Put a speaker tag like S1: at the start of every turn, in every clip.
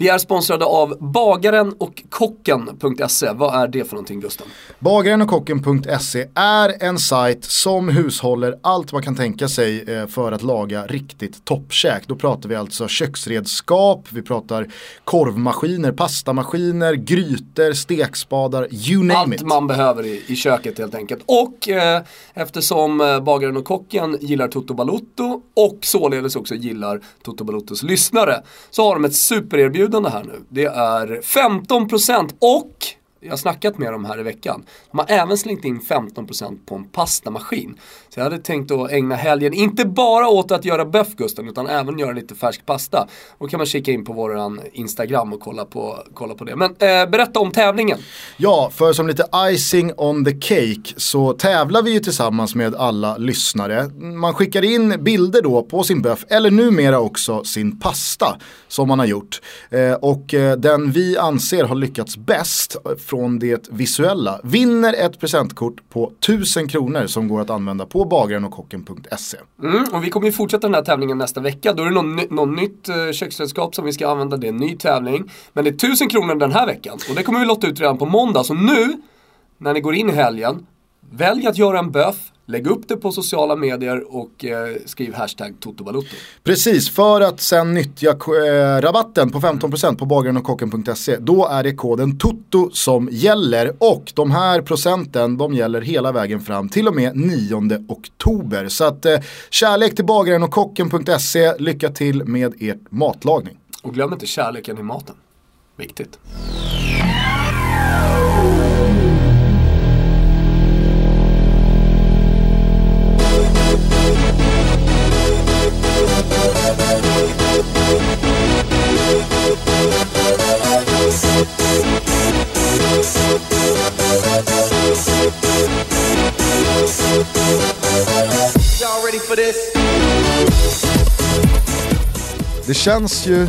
S1: Vi är sponsrade av bagaren och kocken.se. Vad är det för någonting Gusten?
S2: Bagaren och kocken.se är en sajt som hushåller allt man kan tänka sig eh, för att laga riktigt toppkäk. Då pratar vi alltså köksredskap, vi pratar korvmaskiner, pastamaskiner, grytor, stekspadar, you name
S1: allt
S2: it.
S1: Allt man behöver i, i köket helt enkelt. Och eh, eftersom eh, bagaren och kocken gillar Toto Balutto och således också gillar Toto Baluttos lyssnare så har de ett supererbjudande här nu. Det är 15% och jag har snackat med dem här i veckan. De har även slängt in 15% på en pastamaskin. Så jag hade tänkt att ägna helgen, inte bara åt att göra böff Gusten, utan även göra lite färsk pasta. Då kan man kika in på våran Instagram och kolla på, kolla på det. Men eh, berätta om tävlingen.
S2: Ja, för som lite icing on the cake så tävlar vi ju tillsammans med alla lyssnare. Man skickar in bilder då på sin böff, eller numera också sin pasta som man har gjort. Eh, och eh, den vi anser har lyckats bäst från det visuella vinner ett presentkort på 1000 kronor som går att använda på bagarenochkocken.se.
S1: Mm, och vi kommer ju fortsätta den här tävlingen nästa vecka. Då är det någon, någon nytt eh, köksredskap som vi ska använda. Det är en ny tävling. Men det är 1000 kronor den här veckan. Och det kommer vi lotta ut redan på måndag. Så nu, när ni går in i helgen, välj att göra en böff. Lägg upp det på sociala medier och eh, skriv hashtag Totobalutto.
S2: Precis, för att sen nyttja eh, rabatten på 15% på bagarenochkocken.se då är det koden TOTO som gäller och de här procenten de gäller hela vägen fram till och med 9 oktober. Så att eh, kärlek till bagarenochkocken.se, lycka till med ert matlagning.
S1: Och glöm inte kärleken i maten. Viktigt.
S2: Det känns ju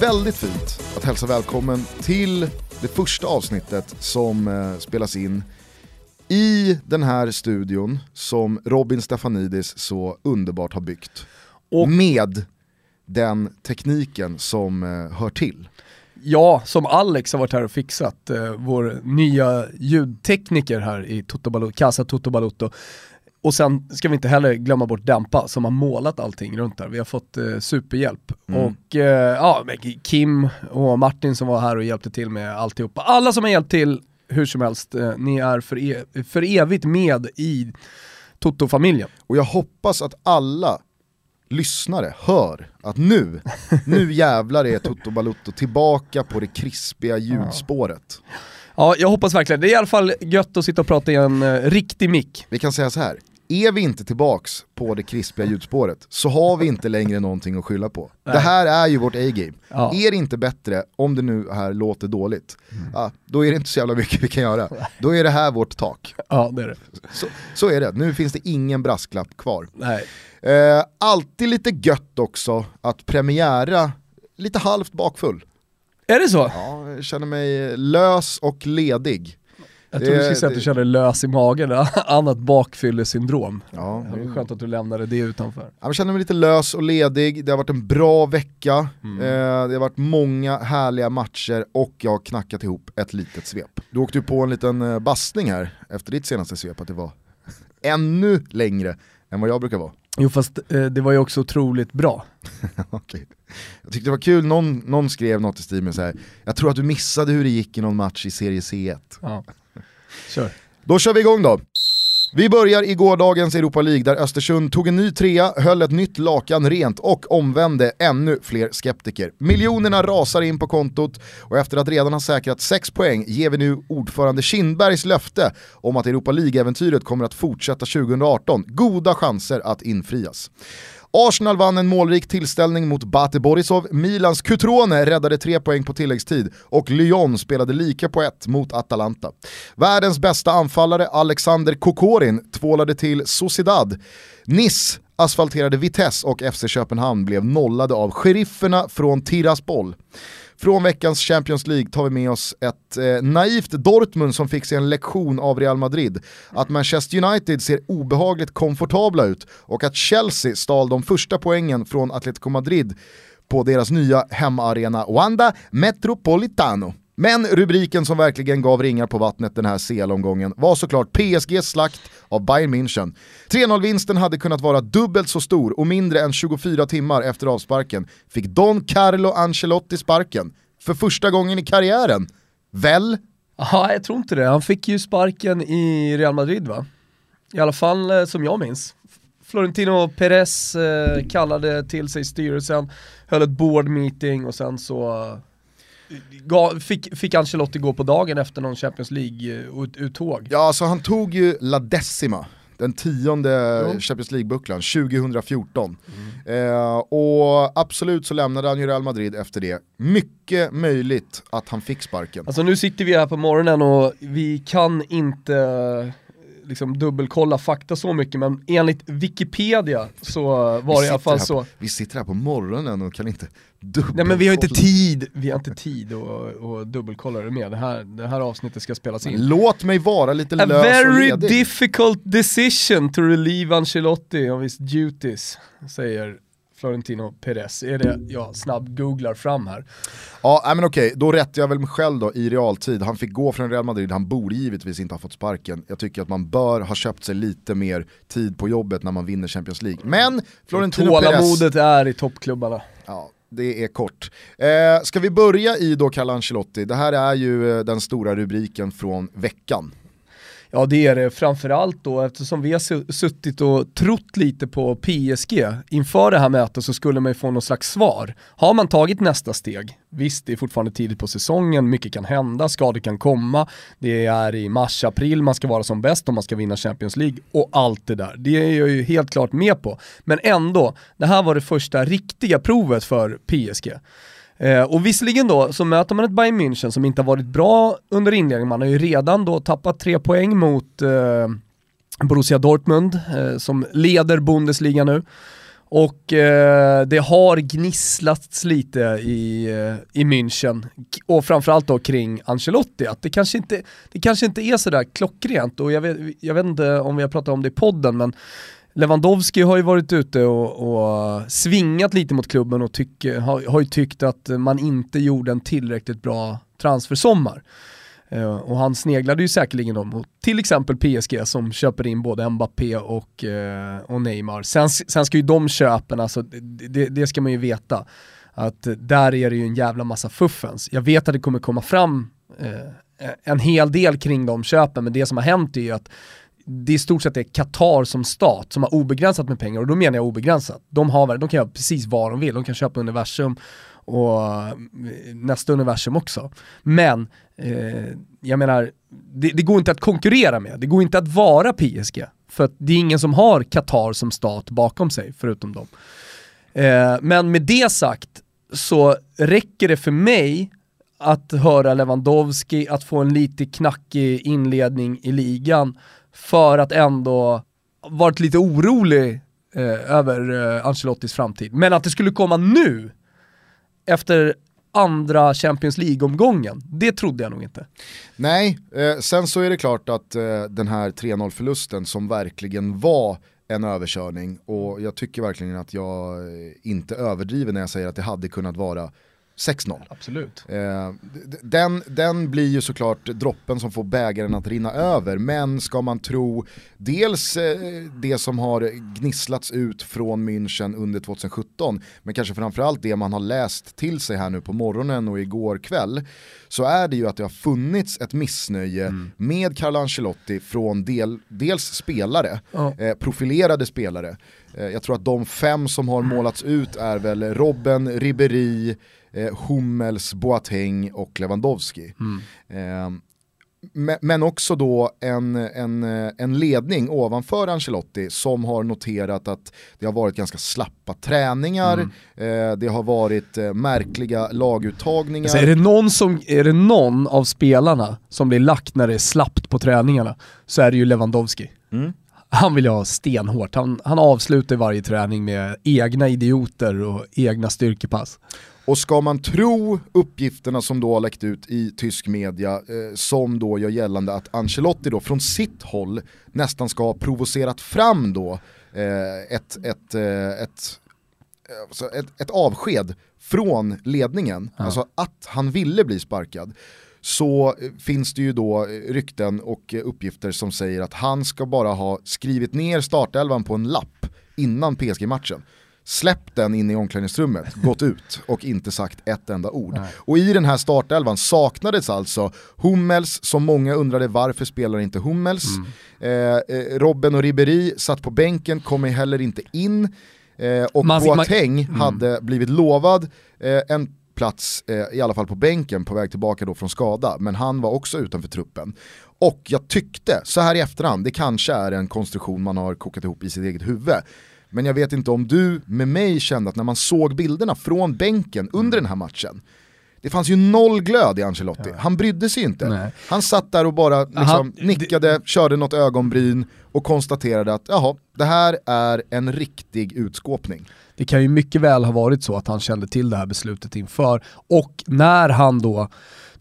S2: väldigt fint att hälsa välkommen till det första avsnittet som eh, spelas in i den här studion som Robin Stefanidis så underbart har byggt. Och med den tekniken som eh, hör till.
S3: Ja, som Alex har varit här och fixat, eh, vår nya ljudtekniker här i Toto Balotto, Casa Toto Balotto. Och sen ska vi inte heller glömma bort Dämpa som har målat allting runt där. Vi har fått eh, superhjälp. Mm. Och eh, ja, Kim och Martin som var här och hjälpte till med alltihopa. Alla som har hjälpt till, hur som helst, eh, ni är för, e för evigt med i Toto-familjen.
S2: Och jag hoppas att alla lyssnare hör att nu, nu jävlar är Toto Balutto tillbaka på det krispiga ljudspåret.
S3: Ja, jag hoppas verkligen. Det är i alla fall gött att sitta och prata i en uh, riktig mick.
S2: Vi kan säga så här. Är vi inte tillbaks på det krispiga ljudspåret så har vi inte längre någonting att skylla på. Nej. Det här är ju vårt A-game. Ja. Är det inte bättre, om det nu här låter dåligt, mm. ja, då är det inte så jävla mycket vi kan göra. Då är det här vårt tak.
S3: Ja, det är det.
S2: Så, så är det, nu finns det ingen brasklapp kvar.
S3: Nej.
S2: Eh, alltid lite gött också att premiära lite halvt bakfull.
S3: Är det så?
S2: Ja, jag känner mig lös och ledig.
S3: Jag tror du skulle säga att du känner dig lös i magen, annat bakfyllesyndrom.
S2: Ja,
S3: det är skönt att du lämnade det utanför.
S2: Jag känner mig lite lös och ledig, det har varit en bra vecka, mm. eh, det har varit många härliga matcher och jag har knackat ihop ett litet svep. Du åkte ju på en liten eh, bastning här efter ditt senaste svep, att det var ännu längre än vad jag brukar vara.
S3: Jo fast eh, det var ju också otroligt bra.
S2: okay. Jag tyckte det var kul, någon, någon skrev något i stil med så här. jag tror att du missade hur det gick i någon match i serie C1.
S3: Ja. Kör.
S2: Då kör vi igång då. Vi börjar i gårdagens Europa League där Östersund tog en ny trea, höll ett nytt lakan rent och omvände ännu fler skeptiker. Miljonerna rasar in på kontot och efter att redan ha säkrat 6 poäng ger vi nu ordförande Kindbergs löfte om att Europa League-äventyret kommer att fortsätta 2018 goda chanser att infrias. Arsenal vann en målrik tillställning mot Bate Borisov, Milans Cutrone räddade tre poäng på tilläggstid och Lyon spelade lika på ett mot Atalanta. Världens bästa anfallare Alexander Kokorin tvålade till Sociedad. Nice asfalterade Vitesse och FC Köpenhamn blev nollade av sherifferna från Tiraspol. Från veckans Champions League tar vi med oss ett eh, naivt Dortmund som fick sig en lektion av Real Madrid. Att Manchester United ser obehagligt komfortabla ut och att Chelsea stal de första poängen från Atletico Madrid på deras nya hemmaarena Wanda Metropolitano. Men rubriken som verkligen gav ringar på vattnet den här CL-omgången var såklart PSGs slakt av Bayern München. 3-0-vinsten hade kunnat vara dubbelt så stor och mindre än 24 timmar efter avsparken fick Don Carlo Ancelotti sparken. För första gången i karriären. Väl?
S3: Ja, jag tror inte det. Han fick ju sparken i Real Madrid va? I alla fall eh, som jag minns. Florentino Perez eh, kallade till sig styrelsen, höll ett board meeting och sen så eh, fick, fick Ancelotti gå på dagen efter någon Champions League-uttåg.
S2: Ja, alltså han tog ju La Decima, den tionde mm. Champions League-bucklan 2014. Mm. Eh, och absolut så lämnade han ju Real Madrid efter det. Mycket möjligt att han fick sparken.
S3: Alltså nu sitter vi här på morgonen och vi kan inte liksom dubbelkolla fakta så mycket men enligt Wikipedia så var det i alla fall så.
S2: På, vi sitter här på morgonen och kan inte dubbelkolla.
S3: Nej men vi har inte tid, vi har inte tid att dubbelkolla det med. Det här, det här avsnnittet ska spelas in.
S2: Låt mig vara lite
S3: A
S2: lös
S3: very
S2: och ledig.
S3: difficult decision to relieve Ancelotti of his duties, säger Florentino Perez, är det jag snabb-googlar fram här.
S2: Ja, men okej, då rättar jag väl mig själv då i realtid. Han fick gå från Real Madrid, han borde givetvis inte ha fått sparken. Jag tycker att man bör ha köpt sig lite mer tid på jobbet när man vinner Champions League. Men Florentino Perez...
S3: Tålamodet är i toppklubbarna.
S2: Ja, det är kort. Eh, ska vi börja i då Carlo Ancelotti? Det här är ju eh, den stora rubriken från veckan.
S3: Ja det är det, framförallt då eftersom vi har suttit och trott lite på PSG inför det här mötet så skulle man ju få något slags svar. Har man tagit nästa steg? Visst, det är fortfarande tidigt på säsongen, mycket kan hända, skador kan komma, det är i mars-april man ska vara som bäst om man ska vinna Champions League och allt det där. Det är jag ju helt klart med på. Men ändå, det här var det första riktiga provet för PSG. Eh, och visserligen då så möter man ett Bayern München som inte har varit bra under inledningen, man har ju redan då tappat tre poäng mot eh, Borussia Dortmund eh, som leder Bundesliga nu. Och eh, det har gnisslats lite i, eh, i München, och framförallt då kring Ancelotti, att det kanske inte, det kanske inte är sådär klockrent, och jag vet, jag vet inte om vi har pratat om det i podden, men Lewandowski har ju varit ute och, och svingat lite mot klubben och tyck, har, har ju tyckt att man inte gjorde en tillräckligt bra transfersommar. Uh, och han sneglade ju säkerligen då mot till exempel PSG som köper in både Mbappé och, uh, och Neymar. Sen, sen ska ju de köpen, alltså, det, det, ska man ju veta, att där är det ju en jävla massa fuffens. Jag vet att det kommer komma fram uh, en hel del kring de köpen, men det som har hänt är ju att det är i stort sett är Qatar som stat som har obegränsat med pengar och då menar jag obegränsat. De, har, de kan göra precis vad de vill, de kan köpa universum och eh, nästa universum också. Men, eh, jag menar, det, det, går inte att konkurrera med, det går inte att vara PSG. För det är ingen som har Qatar som stat bakom sig, förutom dem. Eh, men med det sagt så räcker det för mig att höra Lewandowski, att få en lite knackig inledning i ligan för att ändå varit lite orolig eh, över eh, Ancelottis framtid. Men att det skulle komma nu, efter andra Champions League-omgången, det trodde jag nog inte.
S2: Nej, eh, sen så är det klart att eh, den här 3-0 förlusten som verkligen var en överkörning och jag tycker verkligen att jag eh, inte överdriver när jag säger att det hade kunnat vara 6-0.
S3: Absolut.
S2: Eh, den, den blir ju såklart droppen som får bägaren att rinna över, men ska man tro dels eh, det som har gnisslats ut från München under 2017, men kanske framförallt det man har läst till sig här nu på morgonen och igår kväll, så är det ju att det har funnits ett missnöje mm. med Carlo Ancelotti från del, dels spelare, oh. eh, profilerade spelare, jag tror att de fem som har målats ut är väl Robben, Ribéry, eh, Hummels, Boateng och Lewandowski. Mm. Eh, men också då en, en, en ledning ovanför Ancelotti som har noterat att det har varit ganska slappa träningar, mm. eh, det har varit eh, märkliga laguttagningar.
S3: Alltså är, det någon som, är det någon av spelarna som blir lagt när det är slappt på träningarna så är det ju Lewandowski. Mm. Han vill ha stenhårt, han, han avslutar varje träning med egna idioter och egna styrkepass.
S2: Och ska man tro uppgifterna som då har läckt ut i tysk media eh, som då gör gällande att Ancelotti då från sitt håll nästan ska ha provocerat fram då eh, ett, ett, eh, ett alltså ett, ett avsked från ledningen, ja. alltså att han ville bli sparkad, så finns det ju då rykten och uppgifter som säger att han ska bara ha skrivit ner startelvan på en lapp innan PSG-matchen släppt den in i omklädningsrummet, gått ut och inte sagt ett enda ord. Nej. Och i den här startelvan saknades alltså Hummels, som många undrade varför spelar inte Hummels. Mm. Eh, eh Robben och Ribéry satt på bänken, kommer heller inte in. Eh, och man, Boateng man, mm. hade blivit lovad eh, en plats, eh, i alla fall på bänken, på väg tillbaka då från skada. Men han var också utanför truppen. Och jag tyckte, så här i efterhand, det kanske är en konstruktion man har kokat ihop i sitt eget huvud. Men jag vet inte om du med mig kände att när man såg bilderna från bänken under den här matchen, det fanns ju noll glöd i Ancelotti. Han brydde sig inte. Nej. Han satt där och bara liksom Aha, nickade, det... körde något ögonbryn och konstaterade att jaha, det här är en riktig utskåpning.
S3: Det kan ju mycket väl ha varit så att han kände till det här beslutet inför och när han då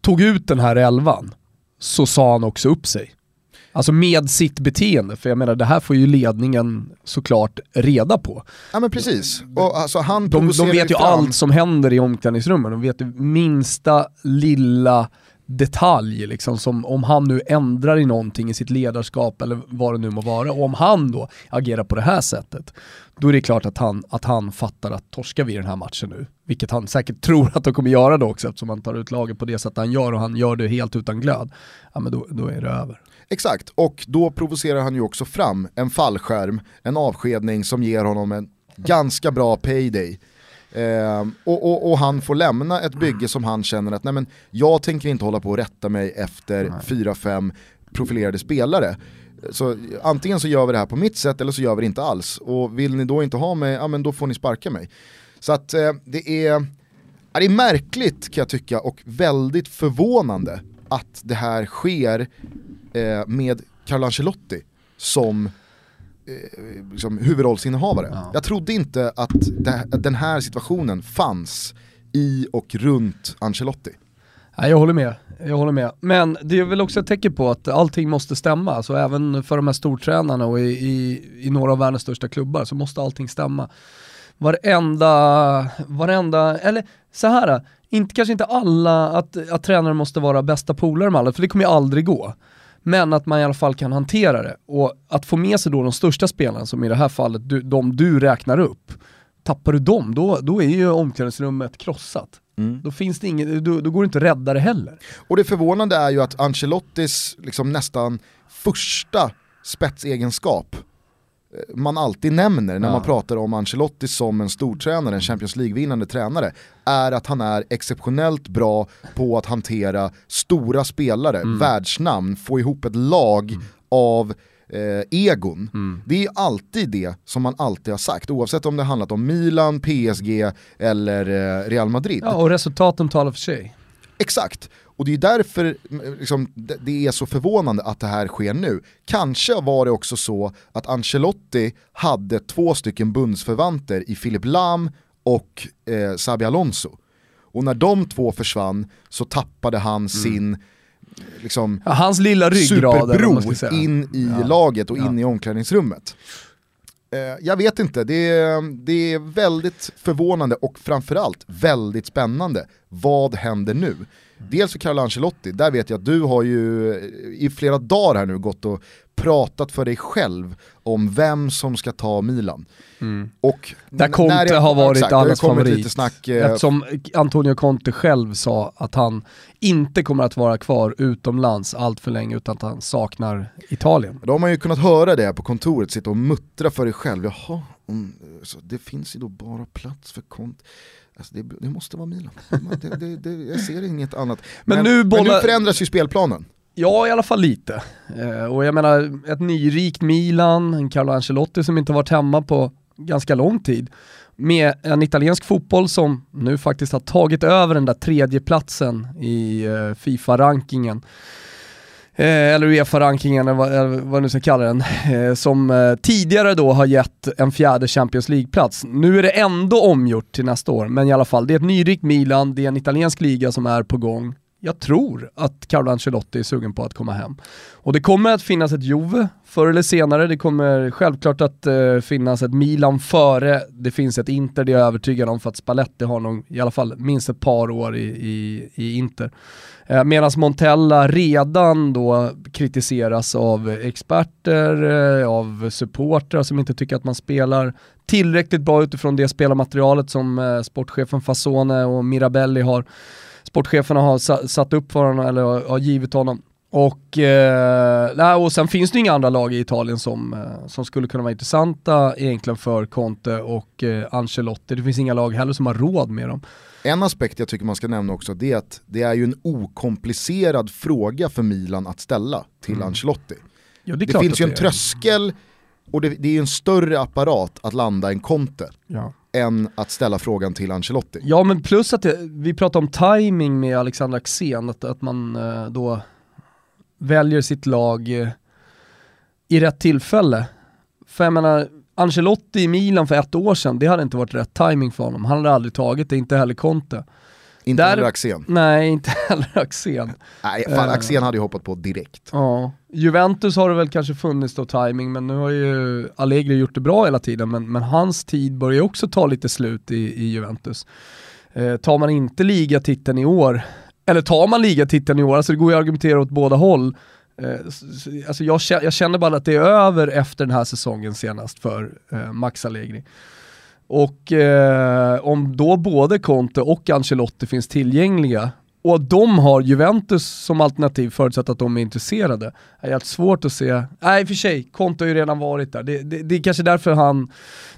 S3: tog ut den här elvan så sa han också upp sig. Alltså med sitt beteende, för jag menar det här får ju ledningen såklart reda på.
S2: Ja men precis. Och alltså, han
S3: de, de vet ju fram. allt som händer i omklädningsrummen, de vet ju minsta lilla detalj, liksom, som om han nu ändrar i någonting i sitt ledarskap eller vad det nu må vara, och om han då agerar på det här sättet, då är det klart att han, att han fattar att torskar vi den här matchen nu, vilket han säkert tror att de kommer göra då också eftersom han tar ut laget på det sättet han gör och han gör det helt utan glöd, ja men då, då är det över.
S2: Exakt, och då provocerar han ju också fram en fallskärm, en avskedning som ger honom en ganska bra payday. Eh, och, och, och, han får lämna ett bygge som han känner att nej men, jag tänker inte hålla på och rätta mig efter fyra, fem profilerade spelare. Så antingen så gör vi det här på mitt sätt eller så gör vi det inte alls. Och vill ni då inte ha mig, ja men då får ni sparka mig. Så att eh, det är, det är märkligt kan jag tycka och väldigt förvånande att det här sker eh, med Carlo Ancelotti som eh, liksom, huvudrollsinnehavare. Ja. Jag trodde inte att det, den här situationen fanns i och runt Ancelotti.
S3: Nej, jag håller med. Jag håller med. Men det är väl också ett tecken på att allting måste stämma. Alltså även för de här stortränarna och i, i, i några av världens största klubbar så måste allting stämma. Varenda, varenda, eller så här, inte, kanske inte alla, att, att tränare måste vara bästa polare med alla, för det kommer ju aldrig gå. Men att man i alla fall kan hantera det. Och att få med sig då de största spelarna, som i det här fallet du, de du räknar upp, tappar du dem, då, då är ju omklädningsrummet krossat. Mm. Då, finns det inget, då, då går det inte att rädda det heller.
S2: Och det förvånande är ju att Ancelottis liksom nästan första spetsegenskap man alltid nämner när ja. man pratar om Ancelotti som en stortränare, en Champions League-vinnande tränare, är att han är exceptionellt bra på att hantera stora spelare, mm. världsnamn, få ihop ett lag mm. av eh, egon. Mm. Det är alltid det som man alltid har sagt, oavsett om det handlat om Milan, PSG eller eh, Real Madrid.
S3: Ja, och resultaten talar för sig.
S2: Exakt, och det är därför liksom, det är så förvånande att det här sker nu. Kanske var det också så att Ancelotti hade två stycken bundsförvanter i Philip Lam och eh, Sabi Alonso. Och när de två försvann så tappade han mm. sin liksom,
S3: ja, hans lilla ryggrad,
S2: superbro in i ja. laget och ja. in i omklädningsrummet. Eh, jag vet inte, det är, det är väldigt förvånande och framförallt väldigt spännande. Vad händer nu? Dels för Carlo Ancelotti, där vet jag att du har ju i flera dagar här nu gått och pratat för dig själv om vem som ska ta Milan. Mm. Och
S3: Där Conte jag, har varit exakt, allas favorit. Lite snack, eh, Eftersom Antonio Conte själv sa att han inte kommer att vara kvar utomlands allt för länge utan att han saknar Italien.
S2: Då har man ju kunnat höra det på kontoret, sitta och muttra för dig själv. Jaha, det finns ju då bara plats för Conte. Alltså det, det, måste vara Milan. Det, det, jag ser inget annat. Men, men, nu, bolla... men nu förändras ju spelplanen.
S3: Ja, i alla fall lite. Eh, och jag menar, ett nyrikt Milan, en Carlo Ancelotti som inte varit hemma på ganska lång tid. Med en italiensk fotboll som nu faktiskt har tagit över den där tredje platsen i eh, Fifa-rankingen. Eh, eller Uefa-rankingen, eller vad, eller vad nu ska kalla den, eh, som eh, tidigare då har gett en fjärde Champions League-plats. Nu är det ändå omgjort till nästa år, men i alla fall, det är ett nyrikt Milan, det är en italiensk liga som är på gång jag tror att Carlo Ancelotti är sugen på att komma hem. Och det kommer att finnas ett Juve förr eller senare, det kommer självklart att eh, finnas ett Milan före, det finns ett Inter, det är jag övertygad om för att Spalletti har nog i alla fall minst ett par år i, i, i Inter. Eh, Medan Montella redan då kritiseras av experter, eh, av supportrar som inte tycker att man spelar tillräckligt bra utifrån det spelarmaterialet som eh, sportchefen Fasone och Mirabelli har sportcheferna har satt upp för honom eller har givit honom. Och, eh, och sen finns det inga andra lag i Italien som, eh, som skulle kunna vara intressanta egentligen för Conte och eh, Ancelotti. Det finns inga lag heller som har råd med dem.
S2: En aspekt jag tycker man ska nämna också det är att det är ju en okomplicerad fråga för Milan att ställa till mm. Ancelotti. Jo, det, det finns ju en tröskel och det, det är ju en större apparat att landa en Conte. Ja än att ställa frågan till Ancelotti.
S3: Ja men plus att det, vi pratar om timing med Alexander Axén, att, att man eh, då väljer sitt lag eh, i rätt tillfälle. För jag menar, Ancelotti i Milan för ett år sedan, det hade inte varit rätt timing för honom. Han hade aldrig tagit det, inte heller Conte.
S2: Inte Där, heller Axén.
S3: Nej, inte heller Axén.
S2: Nej, fan, uh, Axén hade ju hoppat på direkt.
S3: Ja. Juventus har det väl kanske funnits då timing men nu har ju Allegri gjort det bra hela tiden, men, men hans tid börjar också ta lite slut i, i Juventus. Eh, tar man inte ligatiteln i år, eller tar man ligatiteln i år, alltså det går ju att argumentera åt båda håll, Eh, alltså jag, jag, känner bara att det är över efter den här säsongen senast för eh, Max Allegri. Och eh, om då både Conte och Ancelotti finns tillgängliga och de har Juventus som alternativ förutsatt att de är intresserade. Det är helt svårt att se, nej i och för sig, Konto har ju redan varit där. Det, det, det är kanske därför han,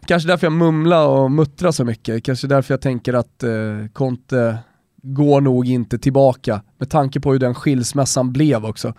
S3: kanske därför jag mumlar och muttrar så mycket, kanske därför jag tänker att eh, Conte går nog inte tillbaka med tanke på hur den skilsmässan blev också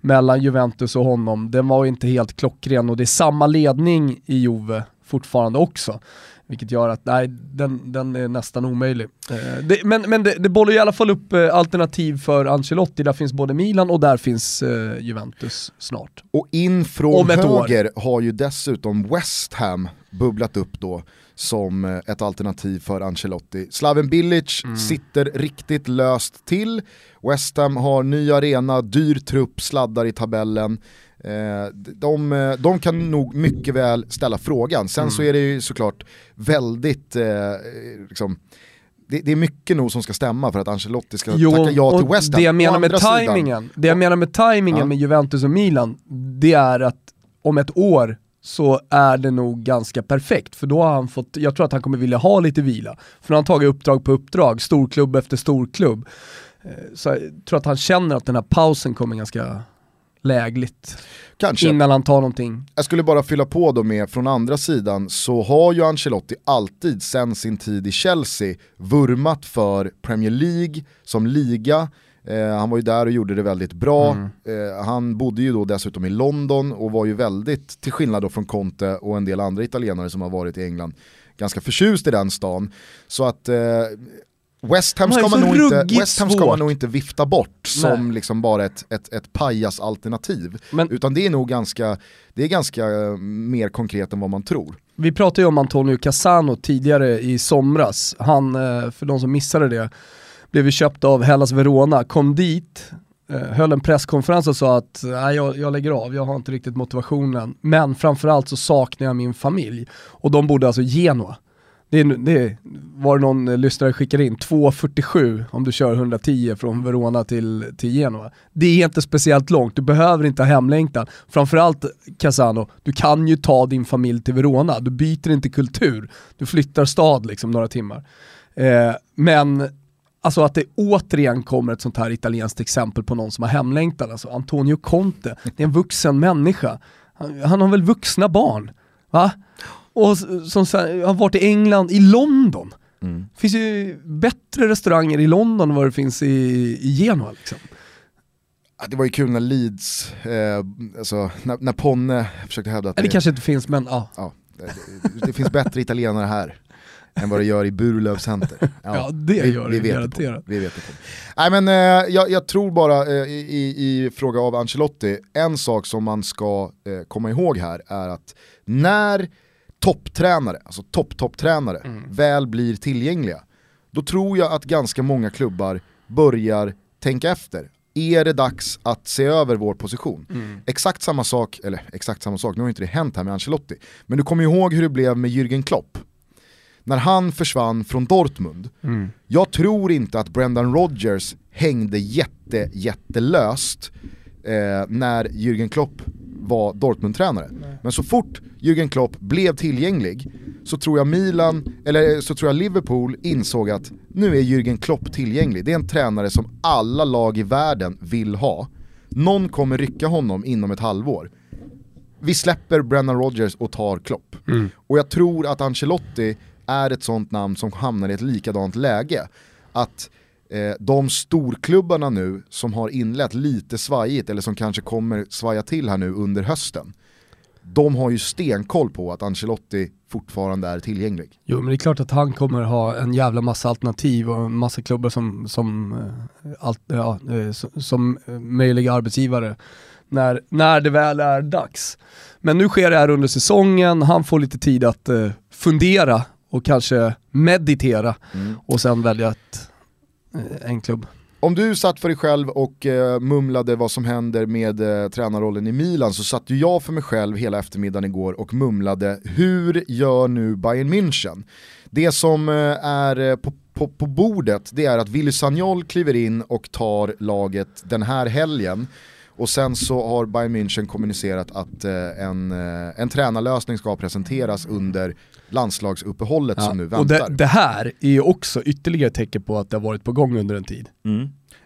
S3: mellan Juventus och honom. Den var ju inte helt klockren och det är samma ledning i Juve fortfarande också. Vilket gör att, nej, den, den är nästan omöjlig. Eh, det, men men det, det bollar i alla fall upp eh, alternativ för Ancelotti, där finns både Milan och där finns eh, Juventus snart.
S2: Och in från höger år. har ju dessutom West Ham bubblat upp då som eh, ett alternativ för Ancelotti. Slaven Bilic mm. sitter riktigt löst till, West Ham har ny arena, dyr trupp, sladdar i tabellen. Eh, de, eh, de kan nog mycket väl ställa frågan. Sen mm. så är det ju såklart väldigt, eh, liksom, det, det, är mycket nog som ska stämma för att Ancelotti ska jo, tacka ja till West Ham.
S3: Det jag menar med tajmingen, det jag menar med tajmingen ja. med Juventus och Milan, det är att om ett år så är det nog ganska perfekt. För då har han fått, jag tror att han kommer vilja ha lite vila. För nu har han tagit uppdrag på uppdrag, storklubb efter storklubb. Så jag tror att han känner att den här pausen kommer ganska lägligt.
S2: Kanske.
S3: Innan han tar någonting.
S2: Jag skulle bara fylla på då med, från andra sidan så har ju Ancelotti alltid sen sin tid i Chelsea vurmat för Premier League som liga. Eh, han var ju där och gjorde det väldigt bra. Mm. Eh, han bodde ju då dessutom i London och var ju väldigt, till skillnad då från Conte och en del andra italienare som har varit i England, ganska förtjust i den stan. Så att eh, West Ham, ska man, nog inte, West Ham ska man nog inte vifta bort som liksom bara ett, ett, ett pajasalternativ. Utan det är nog ganska, det är ganska uh, mer konkret än vad man tror.
S3: Vi pratade ju om Antonio Cassano tidigare i somras. Han, uh, för de som missade det, blev ju köpt av Hellas Verona, kom dit, uh, höll en presskonferens och sa att nej, jag, jag lägger av, jag har inte riktigt motivationen. Men framförallt så saknar jag min familj. Och de bodde alltså Genoa. Det, är, det var det någon eh, lyssnare skickade in, 2.47 om du kör 110 från Verona till, till Genoa. Det är inte speciellt långt, du behöver inte ha hemlängtan. Framförallt Casano, du kan ju ta din familj till Verona, du byter inte kultur, du flyttar stad liksom några timmar. Eh, men alltså att det återigen kommer ett sånt här italienskt exempel på någon som har hemlängtan, alltså Antonio Conte, det är en vuxen människa. Han, han har väl vuxna barn? Va? Och som har varit i England, i London. Mm. Det finns ju bättre restauranger i London än vad det finns i, i Genua. Liksom.
S2: det var ju kul när Leeds, eh, alltså, när, när Ponne försökte hävda att
S3: det, det kanske inte finns men ja. ja
S2: det, det finns bättre italienare här än vad det gör i Burlöv Center.
S3: Ja, ja det vi, gör vi det garanterat.
S2: Vi vet det på. Nej men eh, jag, jag, tror bara eh, i, i, fråga av Ancelotti, en sak som man ska eh, komma ihåg här är att när topptränare, alltså topp-topptränare, mm. väl blir tillgängliga, då tror jag att ganska många klubbar börjar tänka efter. Är det dags att se över vår position? Exakt samma sak, eller exakt samma sak, nu har inte det hänt här med Ancelotti. Men du kommer ihåg hur det blev med Jürgen Klopp. När han försvann från Dortmund. Jag tror inte att Brendan Rodgers hängde jätte, jättelöst eh, när Jürgen Klopp var Dortmund-tränare. Men så fort Jürgen Klopp blev tillgänglig så tror jag Milan, eller så tror jag Liverpool insåg att nu är Jürgen Klopp tillgänglig. Det är en tränare som alla lag i världen vill ha. Någon kommer rycka honom inom ett halvår. Vi släpper Brendan Rodgers och tar Klopp. Och jag tror att Ancelotti är ett sånt namn som hamnar i ett likadant läge. Att eh, de storklubbarna nu som har inlett lite svajigt eller som kanske kommer svaja till här nu under hösten. De har ju stenkoll på att Ancelotti fortfarande är tillgänglig.
S3: Jo men det är klart att han kommer ha en jävla massa alternativ och en massa klubbar som, som, eh, allt, ja, eh, som, möjliga arbetsgivare när, när det väl är dags. Men nu sker det här under säsongen, han får lite tid att fundera och kanske meditera och sen välja ett, eh, Eh, en klubb.
S2: Om du satt för dig själv och eh, mumlade vad som händer med eh, tränarrollen i Milan så satt ju jag för mig själv hela eftermiddagen igår och mumlade hur gör nu Bayern München? Det som eh, är eh, på, på, på bordet det är att Willy Sagnol kliver in och tar laget den här helgen och sen så har Bayern München kommunicerat att eh, en, eh, en tränarlösning ska presenteras under landslagsuppehållet som nu
S3: och
S2: väntar.
S3: det, det här är ju också ytterligare tecken på att det har varit på gång under en tid.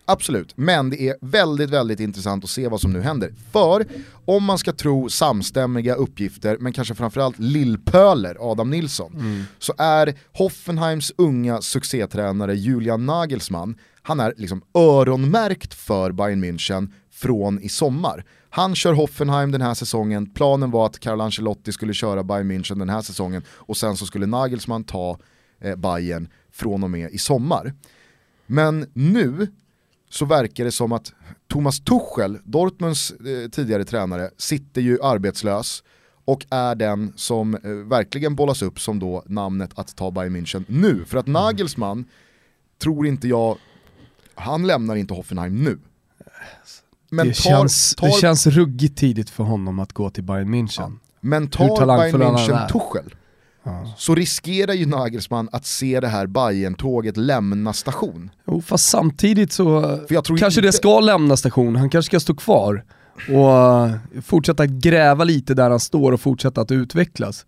S2: Absolut, men det är väldigt, väldigt intressant att se vad som nu händer. För om man ska tro samstämmiga uppgifter, men kanske framförallt lillpöler Adam Nilsson, så är Hoffenheims unga succétränare Julian Nagelsmann, han är liksom öronmärkt för Bayern München från i sommar. Han kör Hoffenheim den här säsongen, planen var att Carlo Ancelotti skulle köra Bayern München den här säsongen och sen så skulle Nagelsmann ta eh, Bayern från och med i sommar. Men nu så verkar det som att Thomas Tuchel, Dortmunds eh, tidigare tränare, sitter ju arbetslös och är den som eh, verkligen bollas upp som då namnet att ta Bayern München nu. För att Nagelsmann tror inte jag, han lämnar inte Hoffenheim nu. Men
S3: det,
S2: tar,
S3: känns,
S2: tar,
S3: det känns ruggigt tidigt för honom att gå till Bayern München.
S2: men
S3: hur
S2: tar Bayern München. Tuchel så riskerar ju Nagelsmann att se det här Bayern-tåget lämna station.
S3: Jo, fast samtidigt så
S2: För jag tror
S3: kanske
S2: inte-
S3: det ska lämna station, han kanske ska stå kvar och eh, fortsätta gräva lite där han står och fortsätta att utvecklas.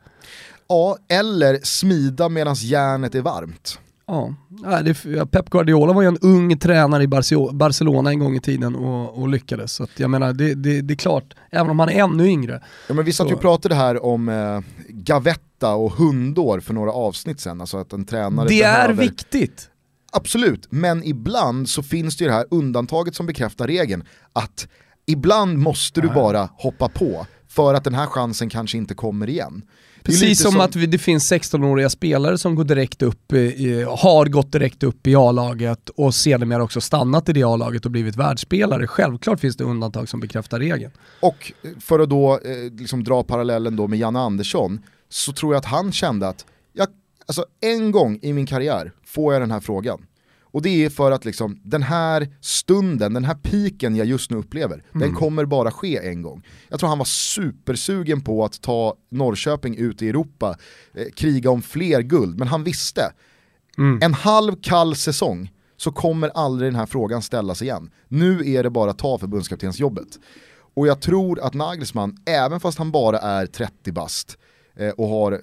S2: Ja, eller smida medan järnet är varmt.
S3: Ja, nej, Pep Guardiola var ju en ung tränare i Barce- Barcelona en gång i tiden och, och lyckades. Så jag menar, det, det, det är klart, även om han är ännu yngre.
S2: Ja, men vi satt ju och pratade här om eh, Gavetta och hundår för några avsnitt sen, alltså att en tränare
S3: Det är
S2: behöver...
S3: viktigt.
S2: Absolut, men ibland så finns det ju det här undantaget som bekräftar regeln, att ibland måste du bara hoppa på för att den här chansen kanske inte kommer igen.
S3: Precis
S2: lite
S3: som, att vi, det finns 16-åriga spelare som går direkt upp, i, har gått direkt upp i A-laget och sedermera också stannat i det A-laget och blivit världsspelare. Självklart finns det undantag som bekräftar regeln.
S2: Och för att då eh, liksom dra parallellen då med Janne Andersson, så tror jag att han kände att, jag, alltså en gång i min karriär får jag den här frågan. Och det är för att liksom, den här stunden, den här piken jag just nu upplever, den kommer bara ske en gång. Jag tror han var supersugen på att ta Norrköping ut i Europa, eh, kriga om fler guld, men han visste, en halv kall säsong så kommer aldrig den här frågan ställas igen. Nu är det bara att ta förbundskaptensjobbet. Och jag tror att Nagelsmann, även fast han bara är 30 bast eh, och har eh,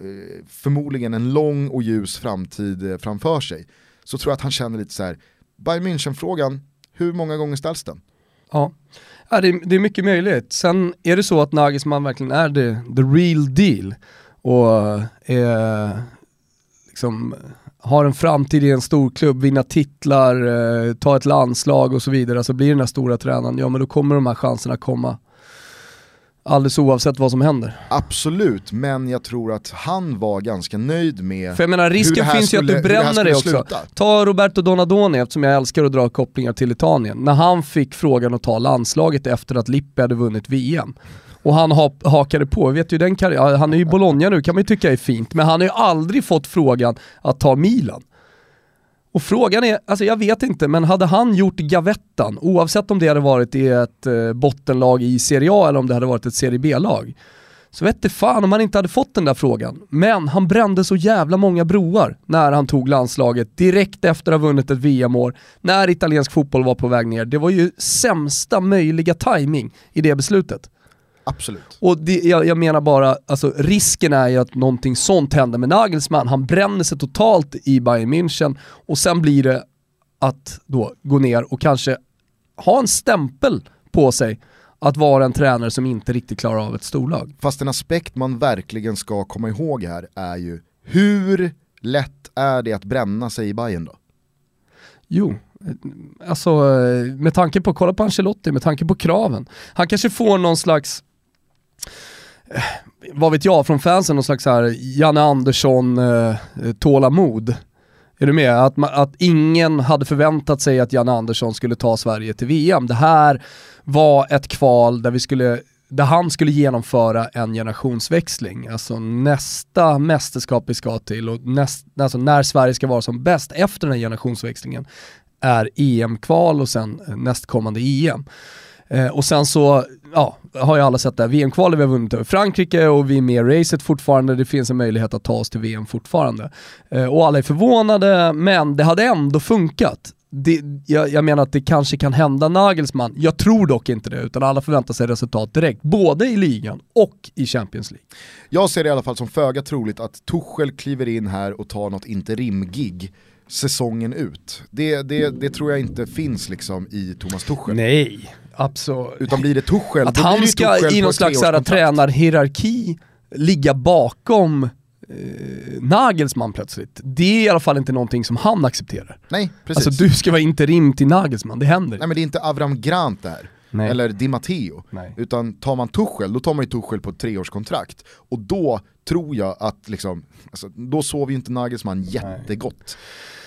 S2: förmodligen en lång och ljus framtid eh, framför sig, så tror jag att han känner lite så här, Bayern München-frågan, hur många gånger ställs den?
S3: Ja, ja det, är, det är mycket möjligt. Sen är det så att Nagelsmann verkligen är the, the real deal och är, liksom, har en framtid i en stor klubb, vinna titlar, eh, ta ett landslag och så vidare, alltså blir den här stora tränaren, ja men då kommer de här chanserna komma. Alldeles oavsett vad som händer.
S2: Absolut, men jag tror att han var ganska nöjd med
S3: För jag menar risken finns ju att
S2: skulle-
S3: du bränner dig
S2: skulle
S3: också.
S2: sluta.
S3: Ta Roberto Donadoni, eftersom jag älskar att dra kopplingar till Italien. När han fick frågan att ta landslaget efter att Lippi hade vunnit VM. Och han ha, hakade på, vet ju den karriär, han är ju i Bologna nu kan man ju tycka är fint, men han har ju aldrig fått frågan att ta Milan. Och frågan är, alltså jag vet inte, men hade han gjort gavettan, oavsett om det hade varit i ett eh, bottenlag i Serie A eller om det hade varit ett Serie B-lag, så vet det fan om han inte hade fått den där frågan. Men han brände så jävla många broar när han tog landslaget direkt efter att ha vunnit ett VM-år, när italiensk fotboll var på väg ner. Det var ju sämsta möjliga timing i det beslutet.
S2: Absolut.
S3: Och det, jag, jag, menar bara, alltså risken är ju att någonting sånt händer med Nagelsmann. Han bränner sig totalt i Bayern München och sen blir det att då gå ner och kanske ha en stämpel på sig att vara en tränare som inte riktigt klarar av ett storlag.
S2: Fast en aspekt man verkligen ska komma ihåg här är ju hur lätt är det att bränna sig i Bayern då?
S3: Jo, alltså med tanke på, kolla på Ancelotti, med tanke på kraven. Han kanske får någon slags eh, Eh, vad vet jag, från fansen någon slags här Janne Andersson eh, eh, tålamod. Är du med? Att, att ingen hade förväntat sig att Janne Andersson skulle ta Sverige till VM. Det här var ett kval där vi skulle där han skulle genomföra en generationsväxling. Alltså nästa mästerskap vi ska till och näst, alltså när Sverige ska vara som bäst efter den här generationsväxlingen är EM-kval och sen eh, nästkommande EM. Eh, och sen så, ja, har ju alla sett det här VM-kvalet, vi har vunnit över Frankrike och vi är med i racet fortfarande, det finns en möjlighet att ta oss till VM fortfarande. Eh, och alla är förvånade, men det hade ändå funkat det, jag, jag, menar att det kanske kan hända Nagelsmann. Jag tror dock inte det, utan alla förväntar sig resultat direkt, både i ligan och i Champions League.
S2: Jag ser det i alla fall som föga troligt att Tuchel kliver in här och tar något interimgig säsongen ut. Det, det, det tror jag inte finns liksom i Thomas Tuchel.
S3: Nej, absolut.
S2: Utan blir det Tuchel,
S3: Att han ska i någon slags tränarhierarki ligga bakom eh, Nagelsmann plötsligt. Det är i alla fall inte någonting som han accepterar.
S2: Nej, precis.
S3: Alltså du ska vara interim till Nagelsmann, det händer
S2: Nej men det är inte Avram Grant där. Nej. Eller Di Matteo. Nej. Utan tar man Tuchel, då tar man ju Tuchel på ett treårskontrakt. Och då tror jag att, liksom, alltså, då sover ju inte Nagelsmann jättegott.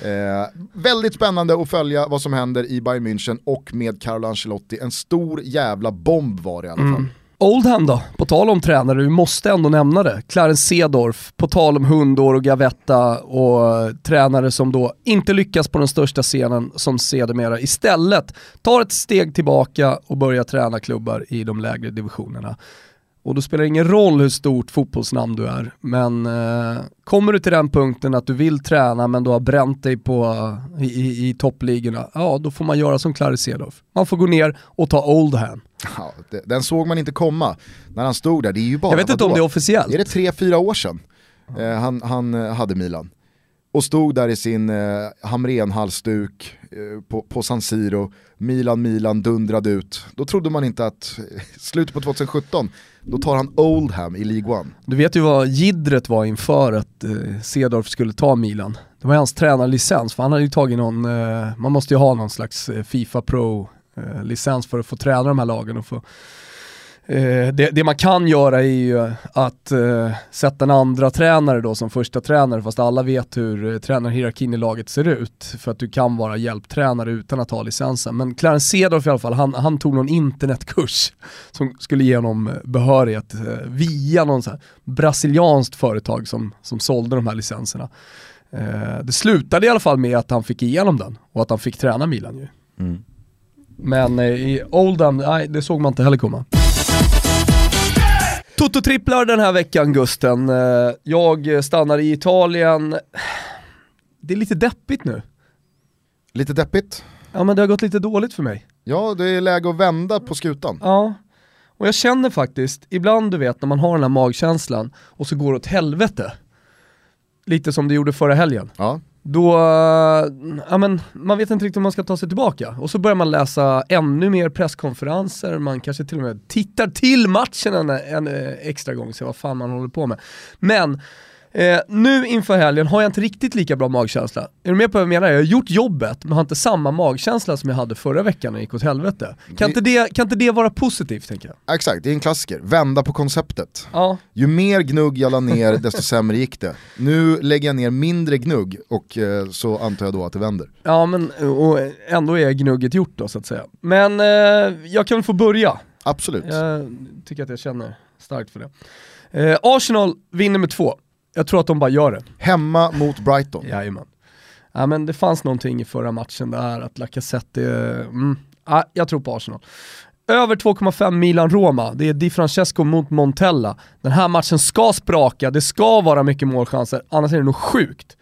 S2: Eh, väldigt spännande att följa vad som händer i Bayern München och med Carlo Ancelotti. En stor jävla bomb var det i alla fall. Mm.
S3: Oldham då, på tal om tränare, vi måste ändå nämna det. Clarence Sedorf, på tal om hundår och gavetta och tränare som då inte lyckas på den största scenen som sedermera istället tar ett steg tillbaka och börjar träna klubbar i de lägre divisionerna. Och då spelar det ingen roll hur stort fotbollsnamn du är, men eh, kommer du till den punkten att du vill träna men du har bränt dig på, i, i, i toppligorna, ja då får man göra som Clarence Sedorf. Man får gå ner och ta Oldham.
S2: Ja, den såg man inte komma när han stod där, det är ju bara...
S3: Jag vet inte om det är officiellt.
S2: Är det tre, fyra år sedan eh, han, han eh, hade Milan? Och stod där i sin eh, Hamren-halsduk eh, på, på San Siro, Milan, Milan dundrade ut. Då trodde man inte att, slutet på 2017, då tar han Oldham i League One.
S3: Du vet ju vad gidret var inför att eh, Cedorf skulle ta Milan. Det var hans tränarlicens, för han hade ju tagit någon, eh, man måste ju ha någon slags eh, Fifa Pro-licens eh, för att få träna de här lagen och få Eh, det, det, man kan göra är ju att eh, sätta en andra tränare då som första tränare fast alla vet hur eh, tränarhierarkin i laget ser ut för att du kan vara hjälptränare utan att ha licensen. Men Clarence Cedorf i alla fall, han, han, tog någon internetkurs som skulle ge honom behörighet eh, via någon så här brasilianskt företag som, som sålde de här licenserna. Eh, det slutade i alla fall med att han fick igenom den och att han fick träna Milan ju. Mm. Men eh, i Oldham, nej det såg man inte heller komma. Toto-tripplar den här veckan Gusten. Eh, jag stannar i Italien. Det är lite deppigt nu.
S2: Lite deppigt?
S3: Ja men det har gått lite dåligt för mig.
S2: Ja, det är läge att vända på skutan.
S3: Ja, och jag känner faktiskt, ibland du vet när man har den här magkänslan och så går det åt helvete. Lite som det gjorde förra helgen.
S2: Ja
S3: då, eh, ja men man vet inte riktigt om man ska ta sig tillbaka. Och så börjar man läsa ännu mer presskonferenser, man kanske till och med tittar till matchen en, en eh, extra gång, se vad fan man håller på med. Men Eh, nu inför helgen har jag inte riktigt lika bra magkänsla. Är du med på vad jag menar? Jag har gjort jobbet men har inte samma magkänsla som jag hade förra veckan när det gick åt helvete. Kan, det... Inte, det, kan inte det vara positivt tänker jag?
S2: Exakt, det är en klassiker. Vända på konceptet.
S3: Ja.
S2: Ju mer gnugg jag la ner desto sämre gick det. Nu lägger jag ner mindre gnugg och eh, så antar jag då att det vänder.
S3: Ja men och ändå är gnugget gjort då så att säga. Men eh, jag kan väl få börja?
S2: Absolut.
S3: Jag tycker att jag känner starkt för det. Eh, Arsenal vinner med två. Jag tror att de bara gör det.
S2: Hemma mot Brighton.
S3: Jajamän. ja, men det fanns någonting i förra matchen där, att Lacazette, mm, ja, jag tror på Arsenal. Över 2,5 Milan-Roma, det är Di Francesco mot Montella. Den här matchen ska spraka, det ska vara mycket målchanser, annars är det nog sjukt.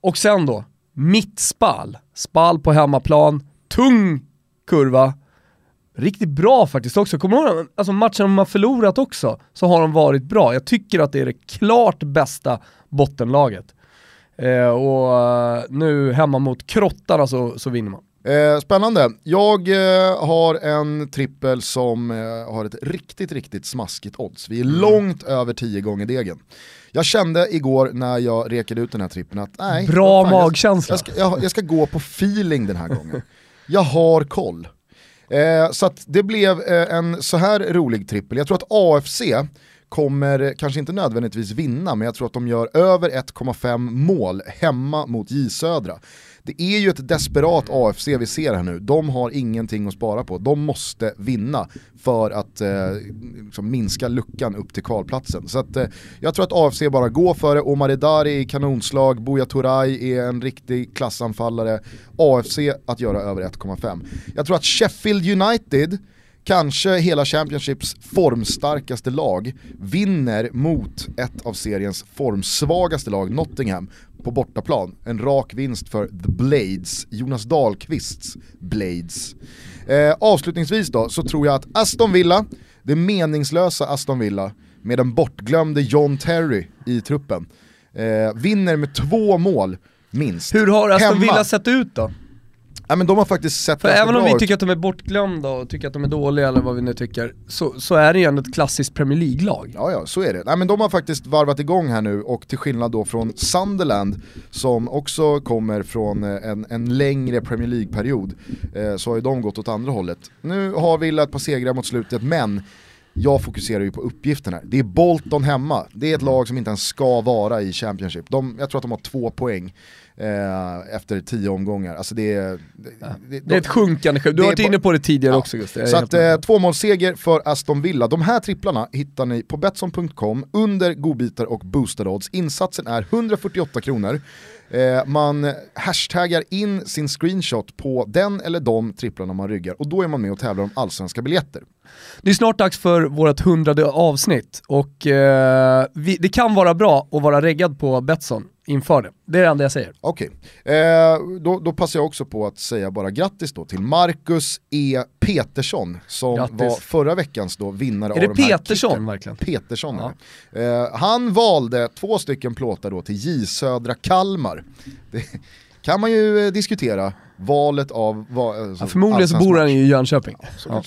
S3: Och sen då, mitt spal. Spal på hemmaplan, tung kurva. Riktigt bra faktiskt också. Kommer du ihåg, alltså matchen de har förlorat också, så har de varit bra. Jag tycker att det är det klart bästa bottenlaget. Eh, och uh, nu hemma mot Krottarna så, så vinner man.
S2: Eh, spännande. Jag eh, har en trippel som eh, har ett riktigt, riktigt smaskigt odds. Vi är mm. långt över 10 gånger degen. Jag kände igår när jag rekade ut den här trippen att nej,
S3: Bra fan, magkänsla.
S2: Jag, jag, ska, jag, jag, ska gå på feeling den här gången. Jag har koll. Eh, så det blev eh, en så här rolig trippel. Jag tror att AFC kommer eh, kanske inte nödvändigtvis vinna, men jag tror att de gör över 1,5 mål hemma mot J Södra. Det är ju ett desperat AFC vi ser här nu. De har ingenting att spara på. De måste vinna för att eh, liksom minska luckan upp till kvalplatsen. Så att, eh, jag tror att AFC bara går för det. Omar Edari i kanonslag, Buya Turay är en riktig klassanfallare. AFC att göra över 1,5. Jag tror att Sheffield United kanske hela Championships formstarkaste lag, vinner mot ett av seriens formsvagaste lag, Nottingham, på bortaplan. En rak vinst för The Blades, Jonas Dahlqvists Blades. Eh, avslutningsvis då, så tror jag att Aston Villa, det meningslösa Aston Villa, med den bortglömde John Terry i truppen, eh, vinner med två mål minst.
S3: Hur har Aston Hemma. Villa sett ut då?
S2: Ja men de har faktiskt sett
S3: För även om vi tycker att de är bortglömda och tycker att de är dåliga eller vad vi nu tycker, så, så är det ju ändå ett klassiskt Premier League-lag.
S2: Ja ja, så är det. Nej men de har faktiskt varvat igång här nu och till skillnad då från Sunderland som också kommer från eh, en, en längre Premier League-period, eh, så har ju de gått åt andra hållet. Nu har Villa ett par segrar mot slutet men jag fokuserar ju på uppgiften här. Det är Bolton hemma, det är ett lag som inte ens ska vara i Championship. De, jag tror att de har två poäng eh, efter tio omgångar. Alltså det, är,
S3: det, det, det är ett sjunkande Du har varit inne på det tidigare ja. också just
S2: Så att eh, tvåmålsseger för Aston Villa. De här tripplarna hittar ni på Betsson.com under godbitar och boostade odds. Insatsen är 148 kronor. Eh, man hashtaggar in sin screenshot på den eller de tripplarna man ryggar och då är man med och tävlar om allsvenska biljetter.
S3: Det är snart dags för vårt hundrade avsnitt och eh, vi, det kan vara bra att vara reggad på Betsson inför det. Det är det enda jag säger.
S2: Okej, okay. eh, då, då, passar jag också på att säga bara grattis då till Marcus E. Petersson som grattis. var förra veckans då vinnare
S3: är
S2: av
S3: de här Petersson verkligen?
S2: Petersson ja. eh, Han valde två stycken plåtar då till J Södra Kalmar. Det kan man ju eh, diskutera valet av... Va,
S3: alltså, ja, förmodligen så bor han i Jönköping.
S2: Ja,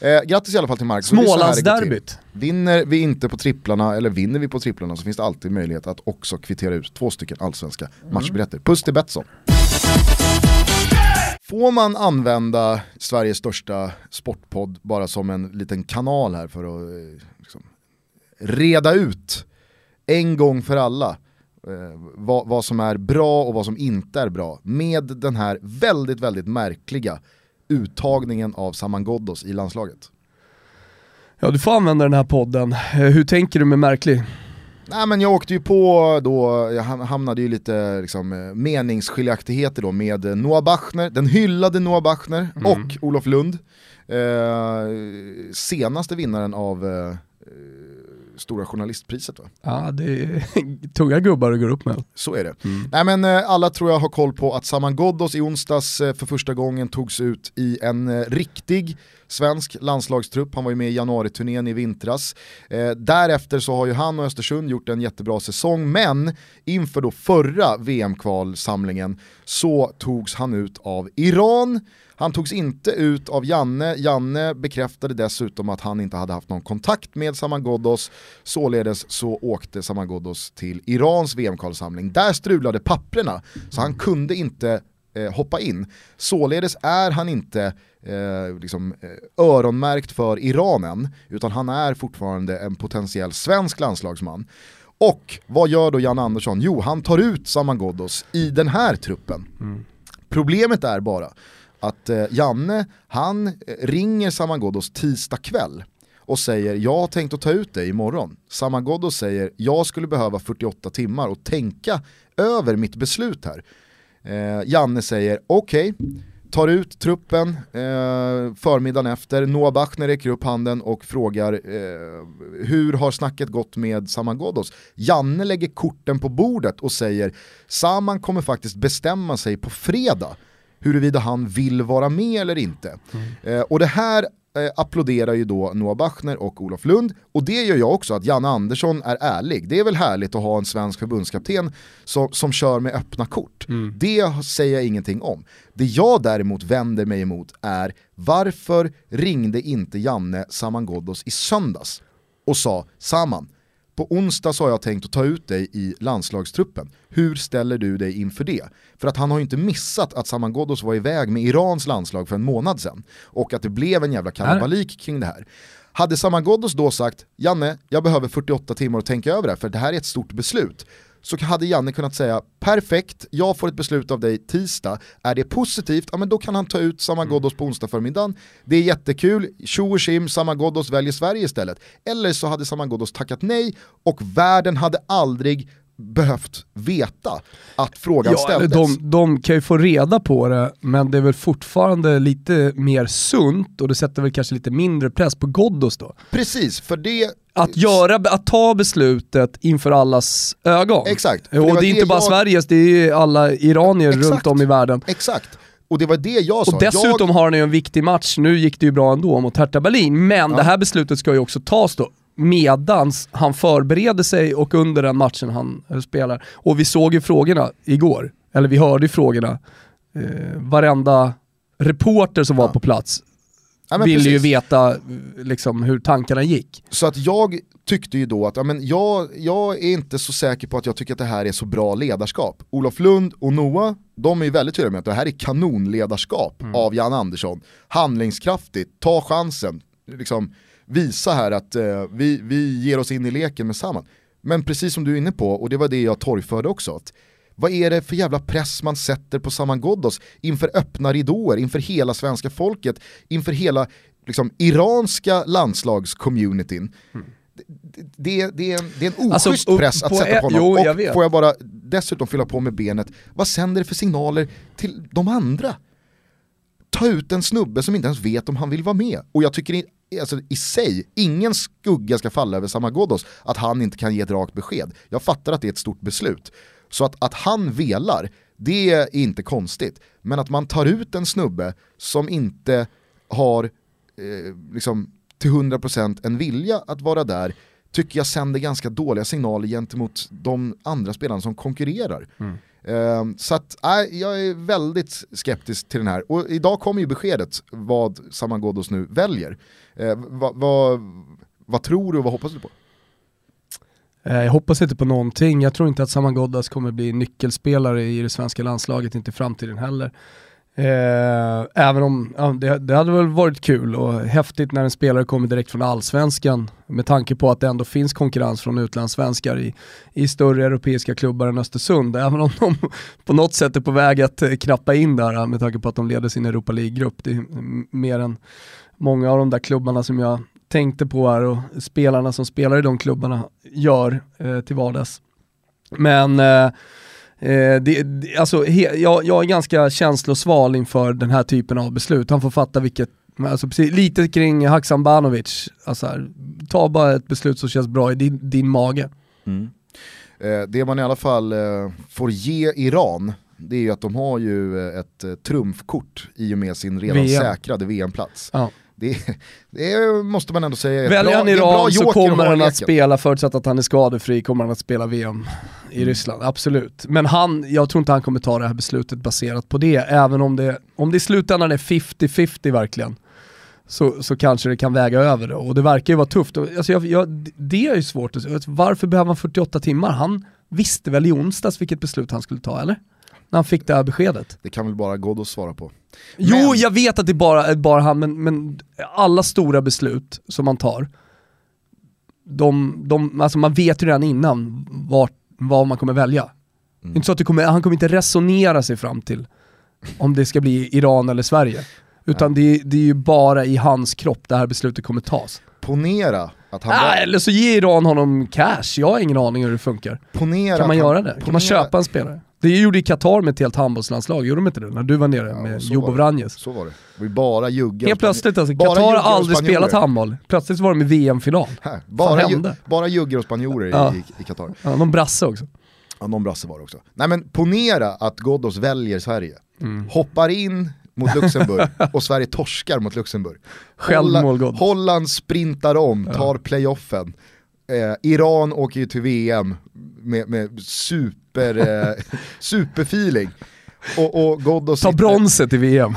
S2: eh, grattis i alla fall till Marcus.
S3: Smålandsderbyt.
S2: Vinner vi inte på tripplarna, eller vinner vi på tripplarna så finns det alltid möjlighet att också kvittera ut två stycken allsvenska mm. matchbiljetter. Puss till Betsson. Får man använda Sveriges största sportpodd bara som en liten kanal här för att eh, liksom, reda ut en gång för alla vad, vad, som är bra och vad som inte är bra med den här väldigt, väldigt märkliga uttagningen av Saman Ghoddos i landslaget.
S3: Ja, du får använda den här podden. Eh, hur tänker du med märklig?
S2: Nej men jag åkte ju på då, jag hamnade ju lite liksom, eh, meningsskiljaktigheter då med Noah Bachner, den hyllade Noah Bachner mm. och Olof Lund. Eh, senaste vinnaren av eh, Stora Journalistpriset va?
S3: Ja, det är tunga gubbar att gå upp med.
S2: Så är det. Mm. Nej men eh, alla tror jag har koll på att Saman Ghoddos i onsdags eh, för första gången togs ut i en eh, riktig svensk landslagstrupp, han var ju med i januariturnén i vintras. Eh, därefter så har ju han och Östersund gjort en jättebra säsong, men inför då förra VM-kvalsamlingen så togs han ut av Iran, han togs inte ut av Janne, Janne bekräftade dessutom att han inte hade haft någon kontakt med Saman Ghoddos, således så åkte Saman Ghoddos till Irans VM-kvalsamling. Där strulade papprena, så han kunde inte eh, hoppa in. Således är han inte eh, liksom, eh, öronmärkt för Iranen, utan han är fortfarande en potentiell svensk landslagsman. Och vad gör då Jan Andersson? Jo, han tar ut Saman Ghoddos i den här truppen. Mm. Problemet är bara att eh, Janne, han eh, ringer Saman Ghoddos tisdag kväll och säger jag har tänkt att ta ut dig imorgon. Saman Ghoddos säger jag skulle behöva 48 timmar och tänka över mitt beslut här. Eh, Janne säger okej, tar ut truppen eh, förmiddagen efter, Noah Bachner räcker upp handen och frågar eh, hur har snacket gått med Saman Ghoddos? Janne lägger korten på bordet och säger Saman kommer faktiskt bestämma sig på fredag huruvida han vill vara med eller inte. Eh, och det här eh, applåderar ju då Noah Bachner och Olof Lund och det gör jag också, att Janne Andersson är ärlig. Det är väl härligt att ha en svensk förbundskapten som, som kör med öppna kort. Det säger jag ingenting om. Det jag däremot vänder mig emot är varför ringde inte Janne Saman Ghoddos i söndags och sa Saman, på onsdag så har jag tänkt att ta ut dig i landslagstruppen. Hur ställer du dig inför det? För att han har ju inte missat att Saman Ghoddos var iväg med Irans landslag för en månad sedan. Och att det blev en jävla kalabalik kring det här. Hade Saman Ghoddos då sagt, Janne, jag behöver 48 timmar att tänka över det här, för det här är ett stort beslut. Så hade Janne kunnat säga, perfekt, jag får ett beslut av dig tisdag. Är det positivt, ja men då kan han ta ut Saman Ghoddos på onsdag förmiddagen. Det är jättekul, tjo och tjim, Saman Ghoddos väljer Sverige istället. Eller så hade Saman Ghoddos tackat nej och världen hade aldrig behövt veta att frågan
S3: Ja,
S2: ställdes.
S3: de, de kan ju få reda på det, men det är väl fortfarande lite mer sunt och det sätter väl kanske lite mindre press på Ghoddos då.
S2: Precis, för det...
S3: Att, göra, att ta beslutet inför allas ögon.
S2: Exakt. Det
S3: Och
S2: var
S3: det är
S2: det
S3: inte bara
S2: jag-
S3: Sveriges, det är alla iranier
S2: Exakt.
S3: runt om i världen.
S2: Exakt. Och det var det jag sa.
S3: Och dessutom
S2: jag,
S3: har han ju en viktig match, nu gick det ju bra ändå mot Hertha Berlin, men det här beslutet ska ju också tas då medans han förbereder sig och under den matchen han spelar. Och vi såg ju frågorna igår, eller vi hörde ju frågorna. Eh, varenda reporter som var
S2: Ja.
S3: på plats
S2: Ja,
S3: ville ju
S2: precis.
S3: veta eh, liksom, hur tankarna gick.
S2: Så att jag tyckte ju då att ja, men jag, jag är inte så säker på att jag tycker att det här är så bra ledarskap. Olof Lund och Noah, de är ju väldigt tydliga med att det här är kanonledarskap av Jan Andersson. Handlingskraftigt, ta chansen, liksom, visa här att eh, vi, vi ger oss in i leken med samman. Men precis som du är inne på, och det var det jag torgförde också, att vad är det för jävla press man sätter på Saman Ghoddos inför öppna ridåer, inför hela svenska folket, inför hela liksom, iranska landslagscommunityn. Det, det, det, är en, det är en
S3: Alltså,
S2: oschysst
S3: upp
S2: press att sätta på honom.
S3: jo,
S2: och får jag bara dessutom fylla på med benet, vad sänder det för signaler till de andra? Ta ut en snubbe som inte ens vet om han vill vara med. Och jag tycker alltså, i sig, ingen skugga ska falla över Samagodos att han inte kan ge ett rakt besked. Jag fattar att det är ett stort beslut. Så att, att han velar, det är inte konstigt. Men att man tar ut en snubbe som inte har eh, liksom, till 100% en vilja att vara där tycker jag sänder ganska dåliga signaler gentemot de andra spelarna som konkurrerar. Eh, så att, nej, jag är väldigt skeptisk till den här. Och idag kommer ju beskedet vad Saman Ghoddos nu väljer. Eh, vad, vad, vad tror du och vad hoppas du på?
S3: Eh, jag hoppas inte på någonting. Jag tror inte att Saman Ghoddas kommer bli nyckelspelare i det svenska landslaget, inte i framtiden heller. Eh, även om ja, det, det hade väl varit kul och häftigt när en spelare kommer direkt från allsvenskan med tanke på att det ändå finns konkurrens från utlandssvenskar i, i större europeiska klubbar än Östersund. Även om de på något sätt är på väg att eh, knappa in där med tanke på att de leder sin Europa League-grupp. Det är mer än många av de där klubbarna som jag tänkte på här och spelarna som spelar i de klubbarna gör eh, till vardags. Men eh, eh, det, det, alltså, he, jag, jag är ganska känslosval inför den här typen av beslut. Han får fatta vilket, alltså, precis, lite kring Haksan Banovic, alltså, här, ta bara ett beslut som känns bra i din, din mage.
S2: Eh, det man i alla fall eh, får ge Iran, det är ju att de har ju eh, ett eh, trumfkort i och med sin redan
S3: VM.
S2: säkrade VM-plats.
S3: Ja.
S2: Det, det måste man ändå säga
S3: Väljer han Iran så kommer han att spela, förutsatt att han är skadefri, kommer han att spela VM i Ryssland, absolut. Men han, jag tror inte han kommer ta det här beslutet baserat på det, även om det, om det i slutändan är 50-50 verkligen. Så, så kanske det kan väga över det. Och det verkar ju vara tufft. Alltså jag, jag, det är ju svårt att alltså, Varför behöver han 48 timmar? Han visste väl i onsdags vilket beslut han skulle ta, eller? När han fick det här beskedet.
S2: Det kan väl bara Ghoddos svara på.
S3: Jo,
S2: Men-
S3: jag vet att det är bara, bara han, men, men alla stora beslut som man tar, de, de, alltså man vet ju redan innan vart, vad man kommer välja. Det är inte så att kommer, han kommer inte resonera sig fram till om det ska bli Iran eller Sverige. Utan det, är- det är ju bara i hans kropp det här beslutet kommer tas.
S2: Ponera att han,
S3: Ah, eller så ger Iran honom cash, jag har ingen aning hur det funkar.
S2: ponera
S3: Kan man göra det? Kan man
S2: ponera-
S3: köpa en spelare? Det gjorde ju Qatar med ett helt handbollslandslag, gjorde de inte det? När du var nere
S2: Ja,
S3: med
S2: så
S3: Jobo. Vranjes.
S2: Så var det. Ju bara juggar.
S3: Helt plötsligt alltså, Qatar har aldrig spelat handboll. Plötsligt var de i VM-final.
S2: Bara, ju, bara juggar och spanjorer i-
S3: Ja.
S2: i, Qatar.
S3: Ja, någon brasse också.
S2: Ja, någon brasse var det också. Nej men ponera att Ghoddos väljer Sverige,
S3: Mm.
S2: hoppar in mot Luxemburg och Sverige torskar mot Luxemburg.
S3: Självmål
S2: Holland. Holland sprintar om, tar playoffen. Eh, Iran åker ju till VM med, med super, eh, superfeeling. Och, och, Ghoddos
S3: Ta bronset i VM.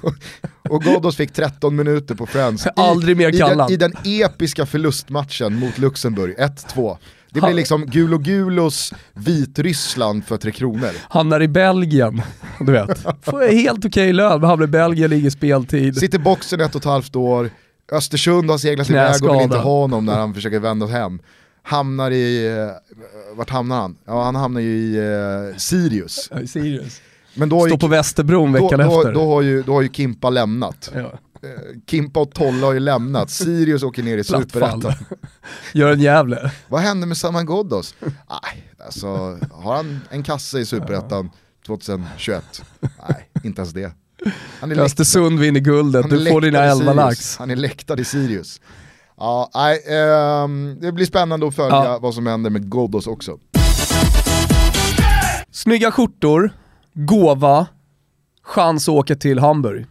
S2: och Ghoddos fick 13 minuter på Friends. I-
S3: Aldrig mer
S2: i den,
S3: kallad.
S2: I den episka förlustmatchen mot Luxemburg, 1-2. Det blir liksom Gulo Gulos Vitryssland för Tre Kronor.
S3: Hamnar i Belgien, du vet. Får helt okej lön, men hamnar i Belgien, ligger speltid.
S2: Sitter boxen ett och ett halvt år, Östersund har seglat iväg och vill inte ha honom när han försöker vända hem. Hamnar i, eh, vart hamnar han? Ja han hamnar ju i eh, Sirius.
S3: Ja, Sirius.
S2: Men då har, ju,
S3: Står på Västerbron
S2: då,
S3: veckan
S2: då,
S3: efter.
S2: då, har ju, då har ju Kimpa lämnat.
S3: Ja.
S2: Eh, Kimpa och Tolla har ju lämnat, Sirius åker ner i superettan.
S3: Gör en Gävle.
S2: Vad hände med Saman Ghoddos? Nej, alltså har han en kasse i superettan 2021? Nej, inte ens det. Han är, läkt,
S3: Östersund vinner guldet, du får dina
S2: läktad i
S3: 11
S2: Sirius.
S3: lax.
S2: Han är läktad i Sirius. Ja, nej, ehm, det blir spännande att följa
S3: Ja.
S2: vad som händer med Ghoddos också.
S3: Snygga skjortor, gåva, chans att åka till Hamburg.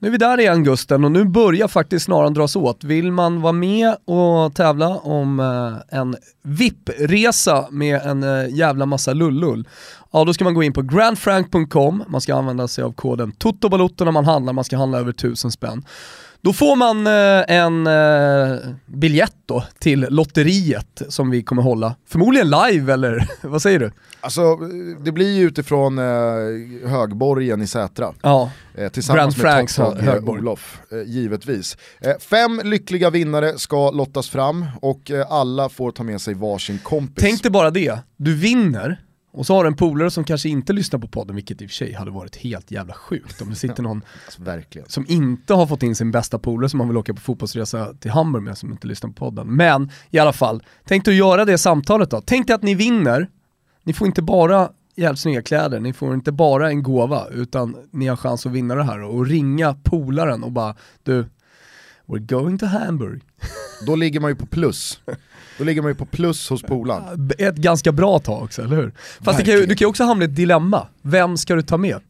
S3: Nu är vi där igen Gusten och nu börjar faktiskt snaran dras åt. Vill man vara med och tävla om eh, en VIP-resa med en eh, jävla massa lullull, ja då ska man gå in på grandfrank.com, man ska använda sig av koden TOTOBALOTTO när man handlar, man ska handla över 1000 spänn. Då får man eh, en eh, biljett då till lotteriet som vi kommer hålla. Förmodligen live eller vad säger du?
S2: Alltså, det blir ju utifrån eh, högborgen i Sätra.
S3: Ja,
S2: Eh, tillsammans
S3: Grand
S2: med Togge
S3: högborg.
S2: Olof, eh, givetvis. Fem lyckliga vinnare ska lottas fram och alla får ta med sig varsin kompis.
S3: Tänk dig bara det, du vinner och så har du en polare som kanske inte lyssnar på podden, vilket i och för sig hade varit helt jävla sjukt om det sitter någon
S2: Alltså,
S3: som inte har fått in sin bästa polare som man vill åka på fotbollsresa till Hamburg med som inte lyssnar på podden. Men i alla fall, tänk dig att göra det samtalet då. Tänk dig att ni vinner, ni får inte bara jävligt snygga kläder, ni får inte bara en gåva, utan ni har chans att vinna det här och ringa polaren och bara du, we're going to Hamburg.
S2: Då ligger man ju på plus. Då ligger man ju på plus hos polaren.
S3: Ett ganska bra tag också, eller hur? Fast kan ju, du kan ju också hamna i ett dilemma. Vem ska du ta med?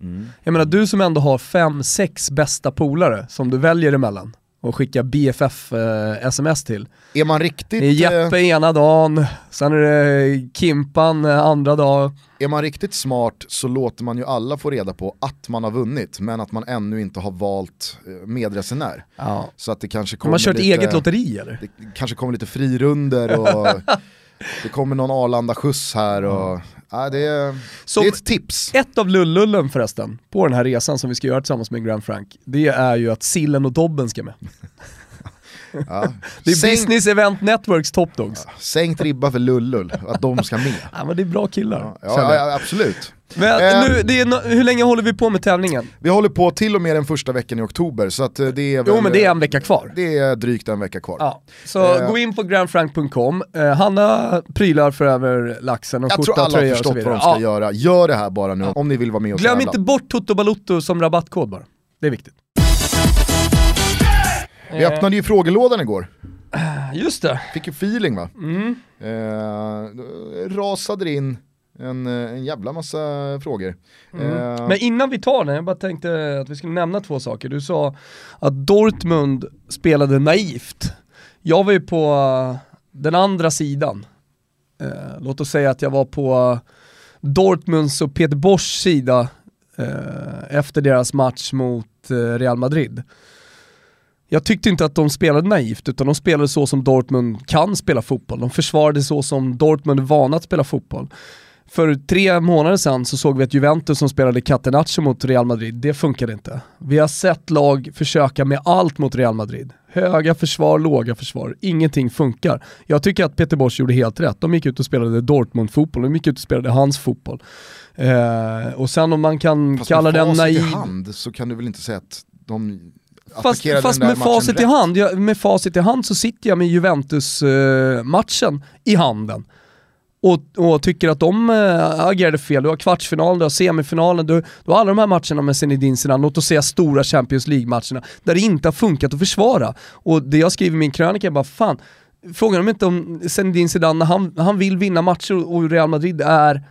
S3: Jag menar du som ändå har fem, sex bästa polare som du väljer emellan och skickar BFF-sms till.
S2: Är man riktigt,
S3: Det är Jeppe
S2: eh,
S3: ena dagen, sen är det Kimpan eh, andra dag.
S2: är man riktigt smart så låter man ju alla få reda på att man har vunnit men att man ännu inte har valt eh, medresenär.
S3: Ja.
S2: Så att det kanske kommer
S3: man kört
S2: lite,
S3: eget lotteri eller?
S2: Det kanske kommer lite frirunder och det kommer någon Arlanda-skjuts här och ja, det, är,
S3: Som-
S2: det är ett tips.
S3: Ett av lullullen förresten, på den här resan som vi ska göra tillsammans med Grand Frank, det är ju att Sillen och Dobben ska med.
S2: Ja.
S3: Det är
S2: Sänk-
S3: Business Event Networks Top Dogs.
S2: Sänkt ribba för Lullull, att de ska med.
S3: Ja men det är bra killar.
S2: Ja, ja, ja absolut.
S3: Men
S2: Eh.
S3: nu, det är no- hur länge håller vi på med tävlingen?
S2: Vi håller på till och med den första veckan i oktober så att eh, det är väl,
S3: Jo men det är en vecka kvar.
S2: det är drygt en vecka kvar.
S3: Ja, så
S2: Eh.
S3: gå in på grandfrank.com, eh, Hanna prylar för över laxen och
S2: Jag tror alla har förstått vad de ska
S3: Ja.
S2: göra. Gör det här bara nu om ni vill vara med och
S3: Glöm
S2: tävla.
S3: inte bort Toto Balutto som rabattkod bara. Det är viktigt.
S2: Vi öppnade ju frågelådan igår.
S3: Just det.
S2: Fick ju feeling va?
S3: Mm.
S2: Eh, då rasade in en, eh, en jävla massa frågor. Eh,
S3: Mm. Men innan vi tar den, jag bara tänkte att vi skulle nämna två saker. Du sa att Dortmund spelade naivt. Jag var ju på eh, den andra sidan. Eh, låt oss säga att jag var på Dortmunds och Peter Boschs sida eh, efter deras match mot eh, Real Madrid. Jag tyckte inte att de spelade naivt, utan de spelade så som Dortmund kan spela fotboll. De försvarade så som Dortmund är vana att spela fotboll. För tre månader sedan så såg vi att Juventus som spelade catenaccio mot Real Madrid, det funkade inte. Vi har sett lag försöka med allt mot Real Madrid. Höga försvar, låga försvar, ingenting funkar. Jag tycker att Peter Bosch gjorde helt rätt. De gick ut och spelade Dortmund-fotboll, de gick ut och spelade hans fotboll. Eh, och sen om man kan
S2: Fast
S3: kalla
S2: med
S3: den naiv...
S2: i hand så kan du väl inte säga att de
S3: Fast, fast med facit i
S2: rätt?
S3: hand, jag, med facit i hand så sitter jag med Juventus-matchen i handen och, och tycker att de äh, agerade fel. Du har kvartsfinalen, du har semifinalen, du, du har alla de här matcherna med Zinedine Zidane, låt oss säga stora Champions League-matcherna, där det inte har funkat att försvara. Och det jag skriver i min krönika är bara, fan, frågan de inte om Zinedine Zidane, när han, han vill vinna matcher och Real Madrid är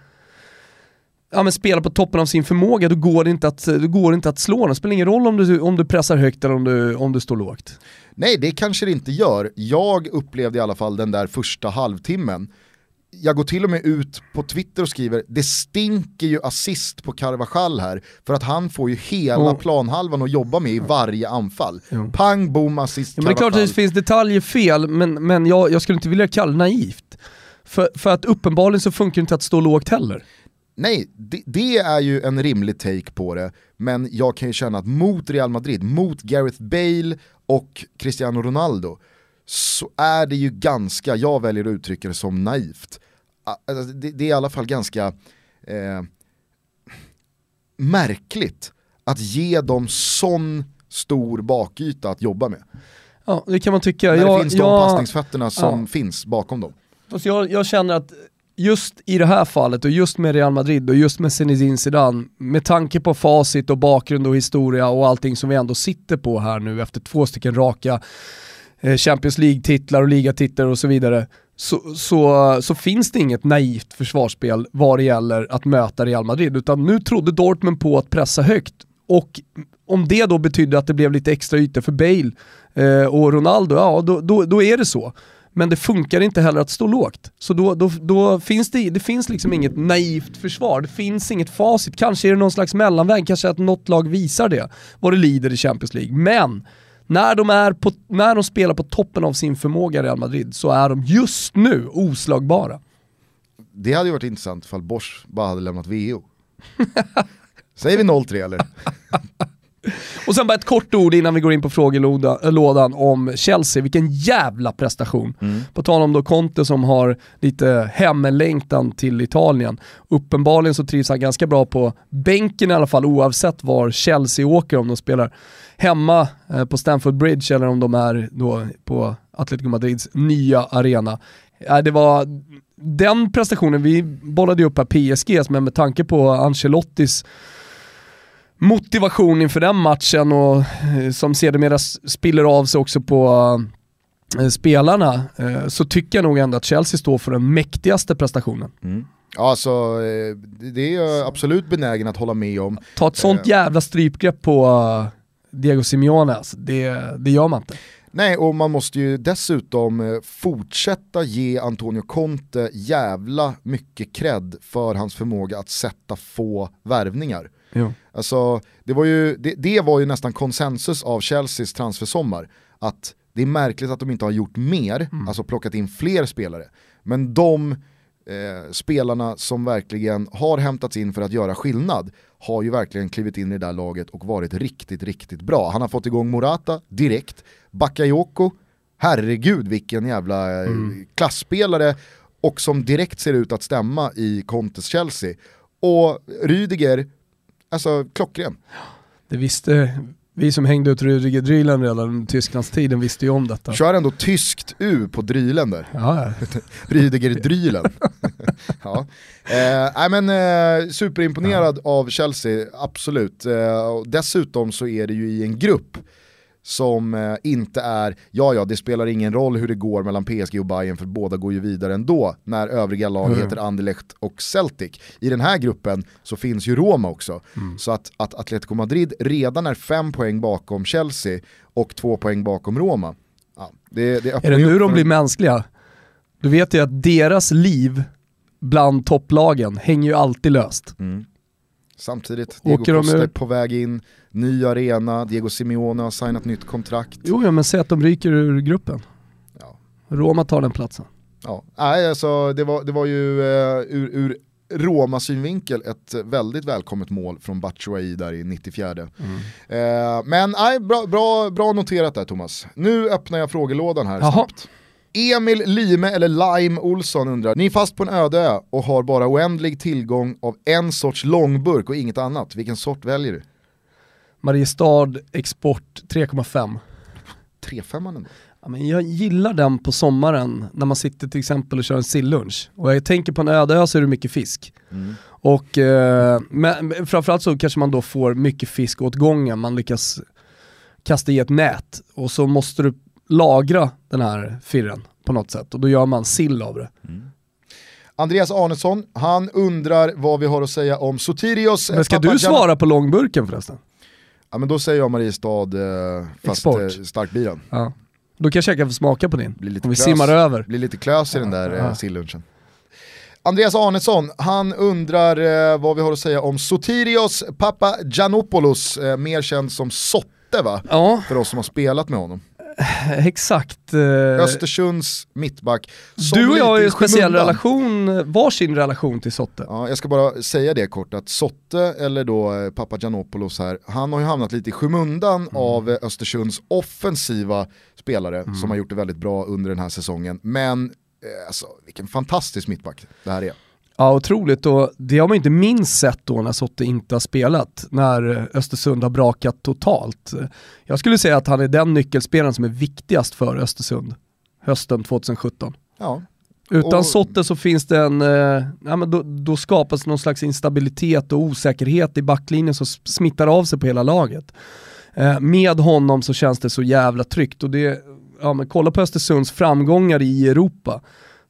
S3: ja, men spelar på toppen av sin förmåga, då går det inte att, då går inte att slå den. Det spelar ingen roll om du, om du pressar högt eller om du, om du står lågt.
S2: Nej, det kanske det inte gör. Jag upplevde i alla fall den där första halvtimmen jag går till och med ut på Twitter och skriver, det stinker ju assist på Carvajal här, för att han får ju hela oh. planhalvan att jobba med i varje anfall. Jo. Pang, boom, assist,
S3: ja, men Det är klart att det finns detaljer fel, men, men jag, jag skulle inte vilja kalla det naivt. För, för att uppenbarligen så funkar det inte att stå lågt heller.
S2: Nej, det, det, är ju en rimlig take på det, men jag kan ju känna att mot Real Madrid, mot Gareth Bale och Cristiano Ronaldo, så är det ju ganska, jag väljer att uttrycka det som naivt. Alltså, det, det, är i alla fall ganska eh, märkligt att ge dem sån stor bakyta att jobba med.
S3: Ja, det kan man tycka.
S2: När
S3: jag,
S2: det finns de passningsfötterna som ja. finns bakom dem.
S3: Fast jag, jag känner att just i det här fallet och just med Real Madrid och just med Zinedine Zidane, med tanke på facit och bakgrund och historia och allting som vi ändå sitter på här nu efter två stycken raka eh, Champions League-titlar och ligatitlar och så vidare, så, så, så, finns det inget naivt försvarsspel vad det gäller att möta Real Madrid, utan nu trodde Dortmund på att pressa högt och om det då betydde att det blev lite extra ytor för Bale eh, och Ronaldo, ja då, då, då är det så. Men det funkar inte heller att stå lågt. Så då, då, då finns det, det finns liksom inget naivt försvar, det finns inget facit. Kanske är det någon slags mellanväg, kanske att något lag visar det, vad det lider i Champions League. Men när de, är på, när de spelar på toppen av sin förmåga Real Madrid så är de just nu oslagbara.
S2: Det hade ju varit intressant ifall Bosch bara hade lämnat VO. Säger vi 0-3 eller?
S3: Och sen bara ett kort ord innan vi går in på frågelådan om Chelsea, vilken jävla prestation. Mm. På tal om då Conte som har lite hemlängtan till Italien. Uppenbarligen så trivs han ganska bra på bänken i alla fall oavsett var Chelsea åker om de spelar hemma eh, på Stamford Bridge eller om de är då på Atletico Madrids nya arena. Det var den prestationen, vi bollade ju upp här PSG, men med tanke på Ancelottis motivation inför den matchen och eh, som sedermera spiller av sig också på eh, spelarna så tycker jag nog ändå att Chelsea står för den mäktigaste prestationen.
S2: Mm. Alltså, det är jag absolut benägen att hålla med om.
S3: Ta ett sånt jävla strypgrepp på Diego Simeone, alltså, det, det gör man inte.
S2: Nej, och man måste ju dessutom eh, fortsätta ge Antonio Conte jävla mycket cred för hans förmåga att sätta få värvningar. Jo. Alltså, det, var ju, det, det var ju nästan konsensus av Chelseas transfersommar, att det är märkligt att de inte har gjort mer, mm. alltså plockat in fler spelare. Men de eh, spelarna som verkligen har hämtats in för att göra skillnad har ju verkligen klivit in i det där laget och varit riktigt, riktigt bra. Han har fått igång Morata direkt, Bakayoko, herregud vilken jävla eh, mm. klassspelare och som direkt ser ut att stämma i Contes Chelsea. Och Rydiger, alltså klockren.
S3: Det visste vi som hängde ut Rudiger Drylen redan under Tysklandstiden visste ju om detta.
S2: Kör ändå tyskt U på Drylen där. Ja. Rydiger Drylen. ja. Eh, men, eh, superimponerad ja. av Chelsea, absolut. Eh, dessutom så är det ju i en grupp som eh, inte är, ja ja det spelar ingen roll hur det går mellan PSG och Bayern för båda går ju vidare ändå när övriga lag mm. heter Anderlecht och Celtic. I den här gruppen så finns ju Roma också. Mm. Så att, att Atletico Madrid redan är fem poäng bakom Chelsea och två poäng bakom Roma. Ja, det, det
S3: är det nu de blir mänskliga? Du vet ju att deras liv bland topplagen hänger ju alltid löst. Mm.
S2: Samtidigt, Diego Costa är på väg in, ny arena, Diego Simeone har signat nytt kontrakt.
S3: Jo, ja, men säg att de ryker ur gruppen. Ja. Roma tar den platsen.
S2: Ja, nej alltså det var, det var ju uh, ur, ur Roma-synvinkel ett väldigt välkommet mål från Batshuayi där i 94. Mm. Uh, men nej, bra, bra, bra noterat där Thomas. Nu öppnar jag frågelådan här Jaha. snabbt. Emil Lime eller Lime Olsson undrar, ni är fast på en öde ö och har bara oändlig tillgång av en sorts långburk och inget annat. Vilken sort väljer du?
S3: Mariestad Export 3,5.
S2: 3-5 ändå.
S3: Ja, men jag gillar den på sommaren när man sitter till exempel och kör en sillunch. Och jag tänker på en öde ö så är det mycket fisk.
S2: Mm.
S3: Och eh, men, framförallt så kanske man då får mycket fisk åt gången, man lyckas kasta i ett nät och så måste du lagra den här firren på något sätt och då gör man sill av det.
S2: Andreas Arnesson, han undrar vad vi har att säga om Sotirios
S3: Men ska du svara på långburken förresten?
S2: Ja men då säger jag Mariestad eh, fast
S3: Export.
S2: eh, starkbilen.
S3: Ja. Då kanske jag få smaka på din,
S2: Blir lite
S3: om vi
S2: klös.
S3: simmar över.
S2: blir lite klös i den där eh, sillunchen. Andreas Arnesson, han undrar eh, vad vi har att säga om Sotirios Papagiannopoulos, eh, mer känd som Sotte va?
S3: Ja,
S2: För oss som har spelat med honom.
S3: Exakt. eh,
S2: Östersunds mittback.
S3: Du och jag har ju en speciell relation, varsin relation till Sotte.
S2: Ja, jag ska bara säga det kort att Sotte, eller då eh, Papagiannopoulos här, han har ju hamnat lite i skymundan
S3: Mm.
S2: av eh, Östersunds offensiva spelare
S3: Mm.
S2: som har gjort det väldigt bra under den här säsongen. Men eh, alltså, vilken fantastisk mittback det här är.
S3: Ja, otroligt och det har man inte minst sett då när Sotte inte har spelat, när Östersund har brakat totalt. Jag skulle säga att han är den nyckelspelaren som är viktigast för Östersund hösten 2017.
S2: Ja,
S3: Utan
S2: Och-
S3: Sotte så finns det en, eh, ja, men då, då skapas någon slags instabilitet och osäkerhet i backlinjen som smittar av sig på hela laget. Eh, med honom så känns det så jävla tryggt och det, ja men kolla på Östersunds framgångar i Europa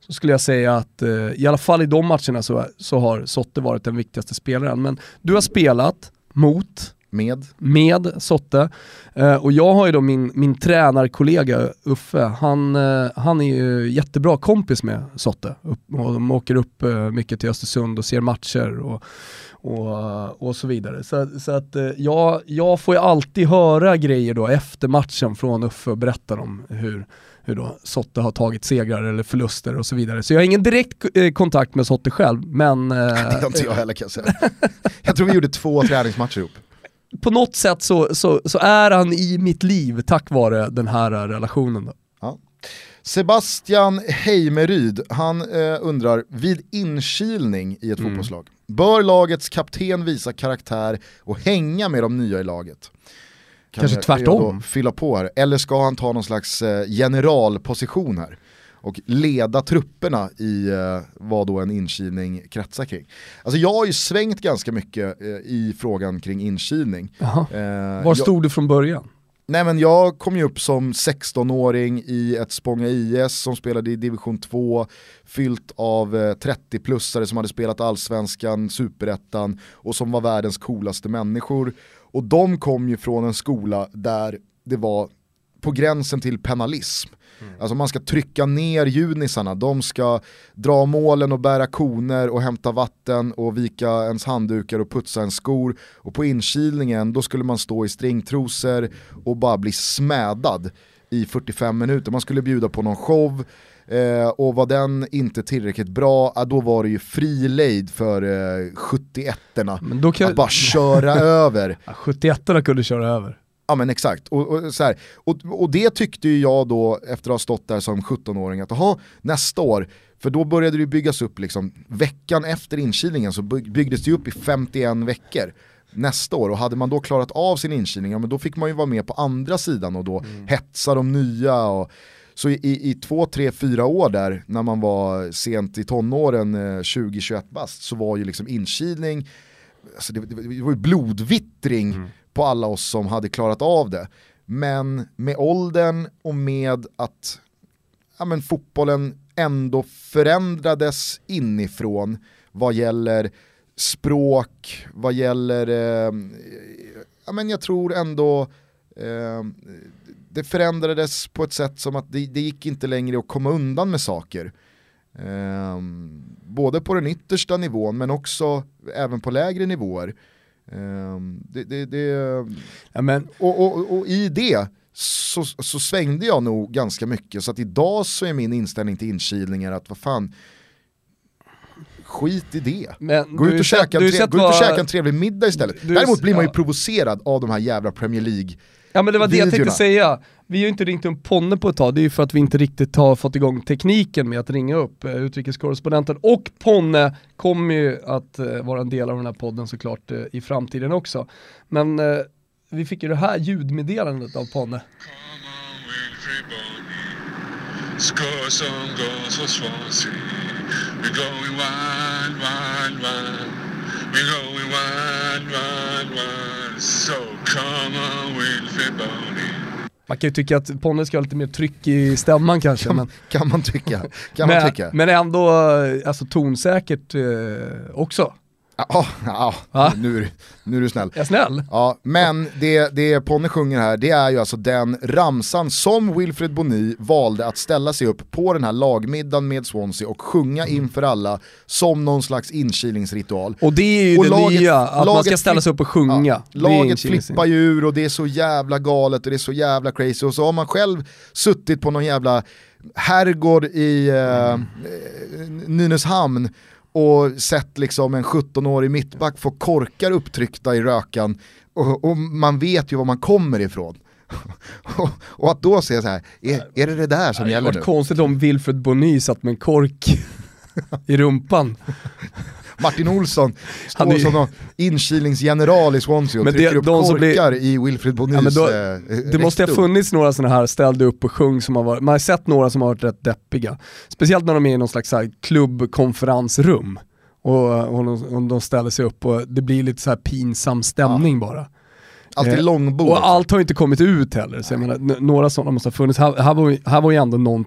S3: så skulle jag säga att eh, i alla fall i de matcherna så, så har Sotte varit den viktigaste spelaren. Men du har spelat mot
S2: med.
S3: med Sotte. Eh, och jag har ju då min, min tränarkollega Uffe, han, eh, han är ju jättebra kompis med Sotte. Upp, och de åker upp eh, mycket till Östersund och ser matcher och, och, och så vidare. Så, så att eh, jag, jag får ju alltid höra grejer då efter matchen från Uffe och berättar om hur, hur då Sotte har tagit segrar eller förluster och så vidare. Så jag har ingen direkt eh, kontakt med Sotte själv, men eh,
S2: Det har inte jag heller kan jag säga. jag tror vi gjorde två träningsmatcher ihop.
S3: på något sätt så, så, så är han i mitt liv tack vare den här relationen. Då.
S2: Ja. Sebastian Heimeryd, han eh, undrar, vid inkilning i ett
S3: Mm.
S2: fotbollslag, bör lagets kapten visa karaktär och hänga med de nya i laget? Kan
S3: Kanske
S2: jag-
S3: tvärtom.
S2: jag Fylla på här. Eller ska han ta någon slags eh, generalposition här? Och leda trupperna i eh, vad då en inkilning kretsar kring. Alltså jag har ju svängt ganska mycket eh, i frågan kring inkilning. Eh,
S3: Var
S2: jag-
S3: stod du från början?
S2: Nej men jag kom ju upp som 16-åring i ett Spånga IS som spelade i division 2, fyllt av eh, 30-plussare som hade spelat allsvenskan, superettan och som var världens coolaste människor. Och de kom ju från en skola där det var på gränsen till penalism. Alltså man ska trycka ner junisarna, de ska dra målen och bära koner och hämta vatten och vika ens handdukar och putsa ens skor. Och på inkilningen då skulle man stå i stringtrosor och bara bli smädad i 45 minuter. Man skulle bjuda på någon show eh, och var den inte tillräckligt bra, ja, då var det ju fri lejd för eh, 71-erna.
S3: Men då kan...
S2: Att bara köra över
S3: Ja, 71 kunde köra över.
S2: Ja men exakt, och, och, så här, och, och det tyckte ju jag då efter att ha stått där som 17-åring att aha, nästa år, för då började det byggas upp liksom, veckan efter inkilningen så by- byggdes det upp i 51 veckor nästa år och hade man då klarat av sin inkilning, ja, men då fick man ju vara med på andra sidan och då hetsa de nya och så i, i två, tre, fyra år där när man var sent i tonåren, eh, 20-21 bast, så var ju liksom inkilning, alltså det, det, var ju blodvittring på alla oss som hade klarat av det. Men med åldern och med att ja, men fotbollen ändå förändrades inifrån vad gäller språk, vad gäller, eh, ja men jag tror ändå eh, det förändrades på ett sätt som att det, det gick inte längre att komma undan med saker. Eh, både på den yttersta nivån men också även på lägre nivåer. Eh, det, det, det, och, och, och i det så, så svängde jag nog ganska mycket så att idag så är min inställning till inkilningar att vad fan Skit i det.
S3: men
S2: Gå ut och, käka, tre, gå ut och
S3: vad-
S2: käka en trevlig middag istället.
S3: Du-
S2: Däremot blir man ju
S3: ja.
S2: provocerad av de här jävla Premier League.
S3: Ja men det var det jag tänkte säga. Vi har ju inte ringt upp Ponne på ett tag, det är ju för att vi inte riktigt har fått igång tekniken med att ringa upp eh, utrikeskorrespondenten. Och Ponne kommer ju att eh, vara en del av den här podden såklart eh, i framtiden också. Men vi fick ju det här ljudmeddelandet av Ponne.
S4: So come on Wilfrid Boney.
S3: Man kan ju tycka att Ponne ska ha lite mer tryck i stämman kanske. men,
S2: Kan man tycka. Kan man
S3: men,
S2: tycka.
S3: men ändå eh, alltså, tonsäkert eh, också.
S2: Ja, ja,
S3: Va?
S2: nu, är nu är du snäll.
S3: Är jag snäll?
S2: Ja, men det, det Ponne sjunger här, det är ju alltså den ramsan som Wilfred Boni valde att ställa sig upp på den här lagmiddagen med Swansea och sjunga inför alla som någon slags inkilningsritual.
S3: Och det är ju
S2: Och
S3: det
S2: laget-
S3: nya, att man ska
S2: laget
S3: ställa sig upp och sjunga.
S2: Ja,
S3: är
S2: laget flippar ju ur och det är så jävla galet och det är så jävla crazy och så har man själv suttit på någon jävla herrgård i eh, Nynäshamn och sett liksom en 17-årig mittback få korkar upptryckta i rökan och, och man vet ju var man kommer ifrån. och, och att då säga så här, är, är det det där som
S3: Det hade
S2: gäller nu?
S3: varit konstigt om Wilfred Bony satt med en kork i rumpan.
S2: Martin Olsson står
S3: Han är-
S2: som någon inkilningsgeneral i Swansea och
S3: Men det-
S2: trycker upp
S3: de som blir-
S2: korkar i Wilfred Bonis
S3: Ja, då,
S2: eh,
S3: det måste ha funnits några sådana här ställde upp och sjung som har varit, man har sett några som har varit rätt deppiga. Speciellt när de är i någon slags här klubbkonferensrum. Och, och, de, och de ställer sig upp och det blir lite så här pinsam stämning bara.
S2: Alltid
S3: Eh,
S2: långbord.
S3: Och allt har inte kommit ut heller, så jag menar, några sådana måste ha funnits. Här, här, var, här var ju ändå någon,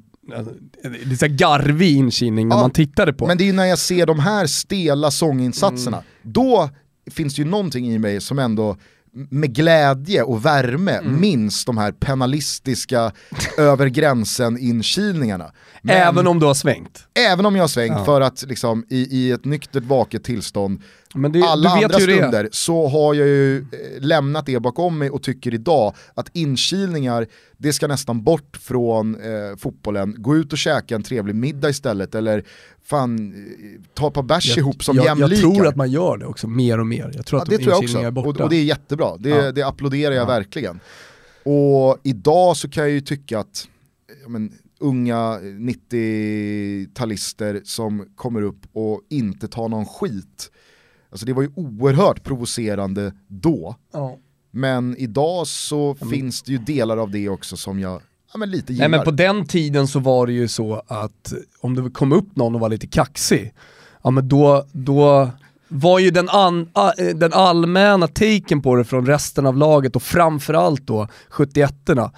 S3: det är så garvig inkilning när
S2: Ja,
S3: man tittade på.
S2: Men det är ju när jag ser de här stela sånginsatserna,
S3: Mm.
S2: då finns det ju någonting i mig som ändå med glädje och värme
S3: Mm.
S2: minns de här penalistiska över gränsen inkilningarna. Men
S3: Även om du har svängt.
S2: även om jag har svängt
S3: Ja.
S2: för att liksom, i, i ett nyktert vaket tillstånd
S3: Men det,
S2: alla andra stunder så har jag ju eh, lämnat det bakom mig och tycker idag att inkilningar, det ska nästan bort från eh, fotbollen. Gå ut och käka en trevlig middag istället eller fan, eh, ta ett par bärs ihop som
S3: jag, jag
S2: jämlikar.
S3: tror att man gör det också, mer och mer. Jag tror
S2: ja,
S3: att
S2: det
S3: de
S2: tror jag också,
S3: är borta.
S2: och, och det är jättebra. Det,
S3: Ja.
S2: det applåderar jag
S3: Ja.
S2: verkligen. Och idag så kan jag ju tycka att men, unga 90-talister som kommer upp och inte tar någon skit. Alltså det var ju oerhört provocerande då,
S3: ja.
S2: men idag så finns det ju delar av det också som jag ja, men lite
S3: Nej
S2: gillar.
S3: men på den tiden så var det ju så att om det kom upp någon och var lite kaxig, ja men då, då var ju den, an, den allmänna taken på det från resten av laget och framförallt då 71orna,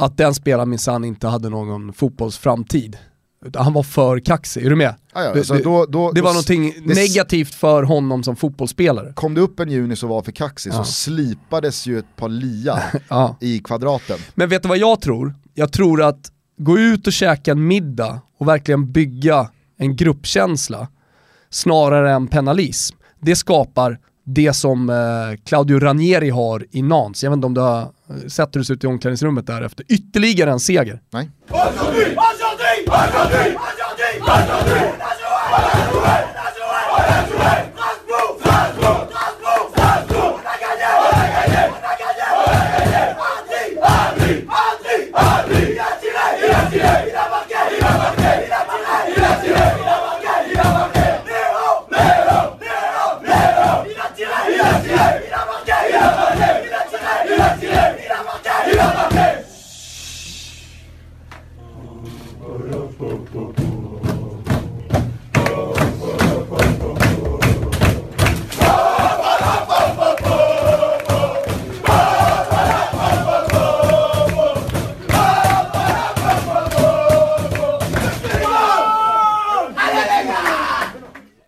S3: att den spelaren minsann inte hade någon fotbollsframtid. Han var för kaxig, är du med?
S2: ja, ja,
S3: det-
S2: alltså
S3: det-
S2: då, då,
S3: Det var någonting
S2: det
S3: negativt för honom som fotbollsspelare.
S2: Kom det upp en juni som var för kaxig
S3: Ja.
S2: så slipades ju ett par lia
S3: Ja.
S2: i kvadraten.
S3: Men vet du vad jag tror? Jag tror att gå ut och käka en middag och verkligen bygga en gruppkänsla snarare än penalism. Det skapar det som eh, Claudio Ranieri har i Nantes. Jag vet inte om du har eh, sett hur det ser ut i omklädningsrummet där efter ytterligare en seger.
S2: Nej?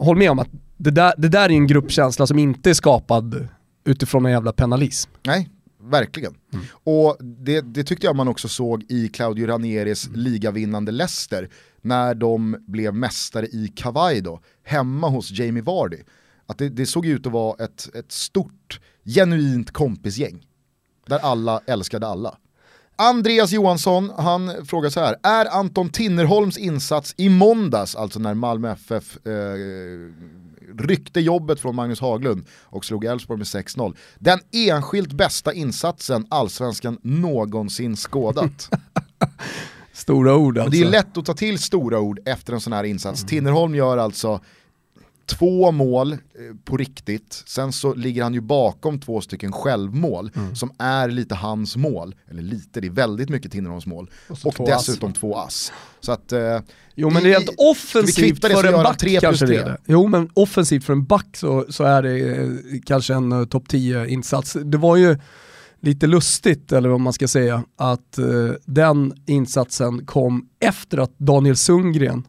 S3: Håll med om att det där, det där är en gruppkänsla som inte är skapad utifrån en jävla penalism.
S2: Nej, verkligen. Och det, det tyckte jag man också såg i Claudio Ranieris ligavinnande Leicester när de blev mästare i kavaj då, hemma hos Jamie Vardy. Att det, det såg ut att vara ett, ett stort, genuint kompisgäng. Där alla älskade alla. Andreas Johansson, han frågar så här, är Anton Tinnerholms insats i måndags, alltså när Malmö FF eh, ryckte jobbet från Magnus Haglund och slog Elfsborg med 6-0, den enskilt bästa insatsen allsvenskan någonsin skådat?
S3: Stora ord
S2: Och
S3: alltså.
S2: det är lätt att ta till stora ord efter en sån här insats. Tinnerholm gör alltså två mål eh, på riktigt, sen så ligger han ju bakom två stycken självmål
S3: Mm.
S2: som är lite hans mål, eller lite, det är väldigt mycket Tinnerholms mål.
S3: så
S2: Och
S3: två
S2: dessutom två ass. Så att, eh,
S3: Jo men rent offensivt
S2: det
S3: för en back
S2: tre
S3: kanske det är det. Jo men offensivt för en back så, så är det eh, kanske en uh, topp 10 insats. Det var ju lite lustigt, eller vad man ska säga, att eh, den insatsen kom efter att Daniel Sundgren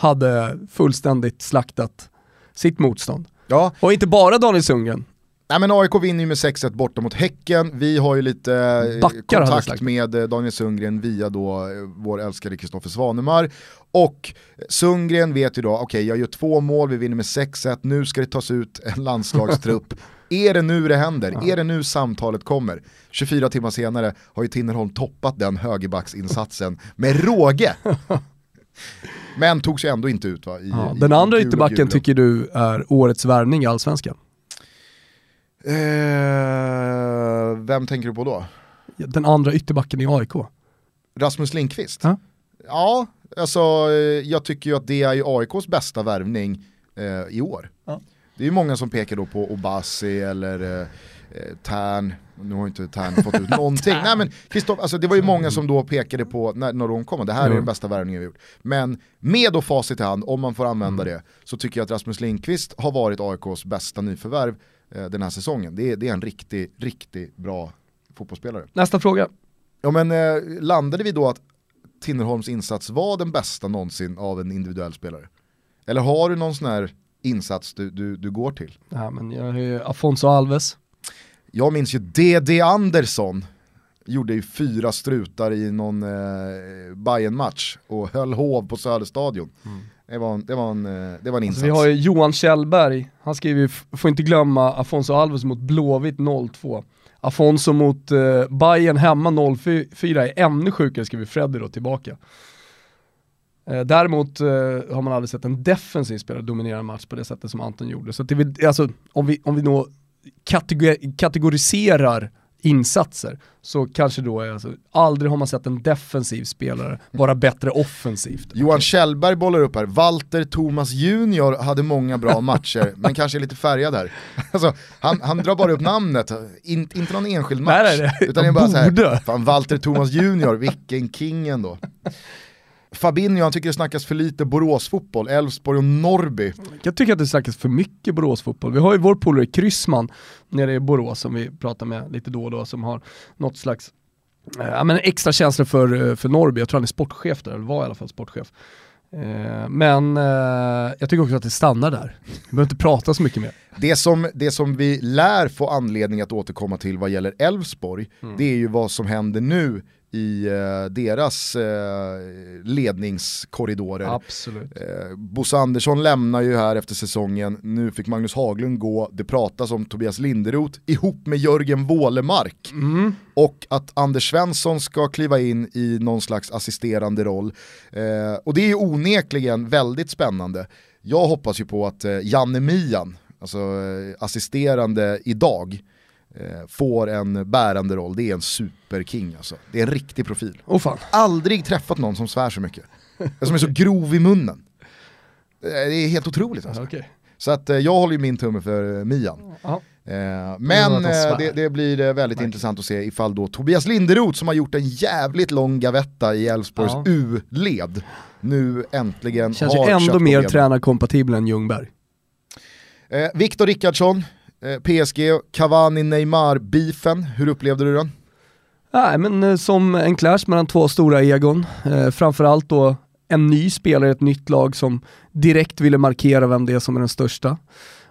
S3: hade fullständigt slaktat sitt motstånd.
S2: ja,
S3: Och inte bara Daniel Sundgren.
S2: Nej men AIK vinner ju med 6-1 borta mot Häcken. Vi har ju lite eh,
S3: Backar
S2: kontakt med eh, Daniel Sundgren via då eh, vår älskade Kristoffer Svanemar. Och Sundgren vet ju då, okej jag gör två mål, vi vinner med 6-1, nu ska det tas ut en landslagstrupp. är det nu det händer? Är det nu samtalet kommer? 24 timmar senare har ju Tinnerholm toppat den högerbacksinsatsen med råge. Men togs ju ändå inte ut va? I,
S3: Ja,
S2: i-
S3: den andra ytterbacken tycker du är årets värvning i Allsvenskan?
S2: Eh, vem tänker du på då?
S3: Den andra ytterbacken i AIK.
S2: Rasmus Lindqvist?
S3: Ja.
S2: Ja, alltså eh, jag tycker ju att det är ju AIKs bästa värvning eh, i år.
S3: Ja.
S2: Det är ju många som pekar då på Obasi eller eh, eh, Tern, nu har inte Tern fått ut någonting. Nej men Kristoff, alltså det var ju många som då pekade på när, när de kom, det här är den bästa värvningen vi gjort. Men med då facit i hand, om man får använda det, så tycker jag att Rasmus Lindqvist har varit AIKs bästa nyförvärv eh, den här säsongen. Det är, det är en riktigt, riktigt bra fotbollsspelare.
S3: Nästa fråga.
S2: Ja men eh, landade vi då att Tinnerholms insats var den bästa någonsin av en individuell spelare? Eller har du någon sån här insats du, du, du går till?
S3: Ja, men jag har ju Afonso Alves.
S2: Jag minns ju D.D. Andersson gjorde ju fyra strutar i någon eh, bayern match och höll hov på Söderstadion. Det, var en, det, var en, eh, det var en insats.
S3: Mm. Alltså, vi har ju Johan Kjellberg, han skriver ju, "F- får inte glömma Afonso Alves mot Blåvitt 0-2. Afonso mot eh, Bayern hemma 0-4 är ännu sjukare skriver Freddy då tillbaka. Eh, däremot eh, har man aldrig sett en defensiv spelare dominera en match på det sättet som Anton gjorde. Så det alltså, om, vi, om vi då kategor- kategoriserar insatser så kanske då är alltså, aldrig har man sett en defensiv spelare vara bättre offensivt.
S2: Johan Kjellberg bollar upp här, Walter Thomas Junior hade många bra matcher, men kanske är lite färgad här. Alltså, han, han drar bara upp namnet, in, inte någon enskild match.
S3: Nej, nej, nej.
S2: Utan det är bara så här, fan Walter Thomas Junior, vilken king ändå. Fabinho, han tycker det snackas för lite Boråsfotboll, Elfsborg och Norrby.
S3: Jag tycker att det snackas för mycket Boråsfotboll. Vi har ju vår polare Kryssman nere i Borås som vi pratar med lite då och då som har något slags eh, ja, men extra känsla för, eh, för Norrby. Jag tror han är sportchef där, eller var i alla fall sportchef. Eh, Men eh, jag tycker också att det stannar där. Vi behöver inte prata så mycket mer.
S2: Det som, det som vi lär få anledning att återkomma till vad gäller Elfsborg, det är ju vad som händer nu i eh, deras eh, ledningskorridorer.
S3: Absolut.
S2: Eh, Bosse Andersson lämnar ju här efter säsongen, nu fick Magnus Haglund gå, det pratas om Tobias Linderoth ihop med Jörgen Wålemark.
S3: Mm.
S2: Och att Anders Svensson ska kliva in i någon slags assisterande roll. Eh, och det är ju onekligen väldigt spännande. Jag hoppas ju på att eh, Janne Mian, alltså eh, assisterande idag, får en bärande roll. Det är en superking alltså. Det är en riktig profil.
S3: Åh fan.
S2: Aldrig träffat någon som svär så mycket. Som är så grov i munnen. Eh, Det är helt otroligt alltså.
S3: Okej.
S2: Så att eh, jag håller ju min tumme för eh, Mian. Eh,
S3: att
S2: men eh, det, det blir eh, väldigt intressant att se ifall då Tobias Linderoth som har gjort en jävligt lång gavetta i Elfsborgs
S3: Ja.
S2: U-led nu äntligen
S3: Känns ju
S2: har
S3: ändå
S2: kött på
S3: mer tränarkompatibel än Ljungberg.
S2: Eh, Viktor Rickardsson, eh, Eh, PSG, Cavani, Neymar-beefen, hur upplevde du den?
S3: Nej men eh, som en clash mellan två stora egon. Eh, framförallt då en ny spelare i ett nytt lag som direkt ville markera vem det är som är den största.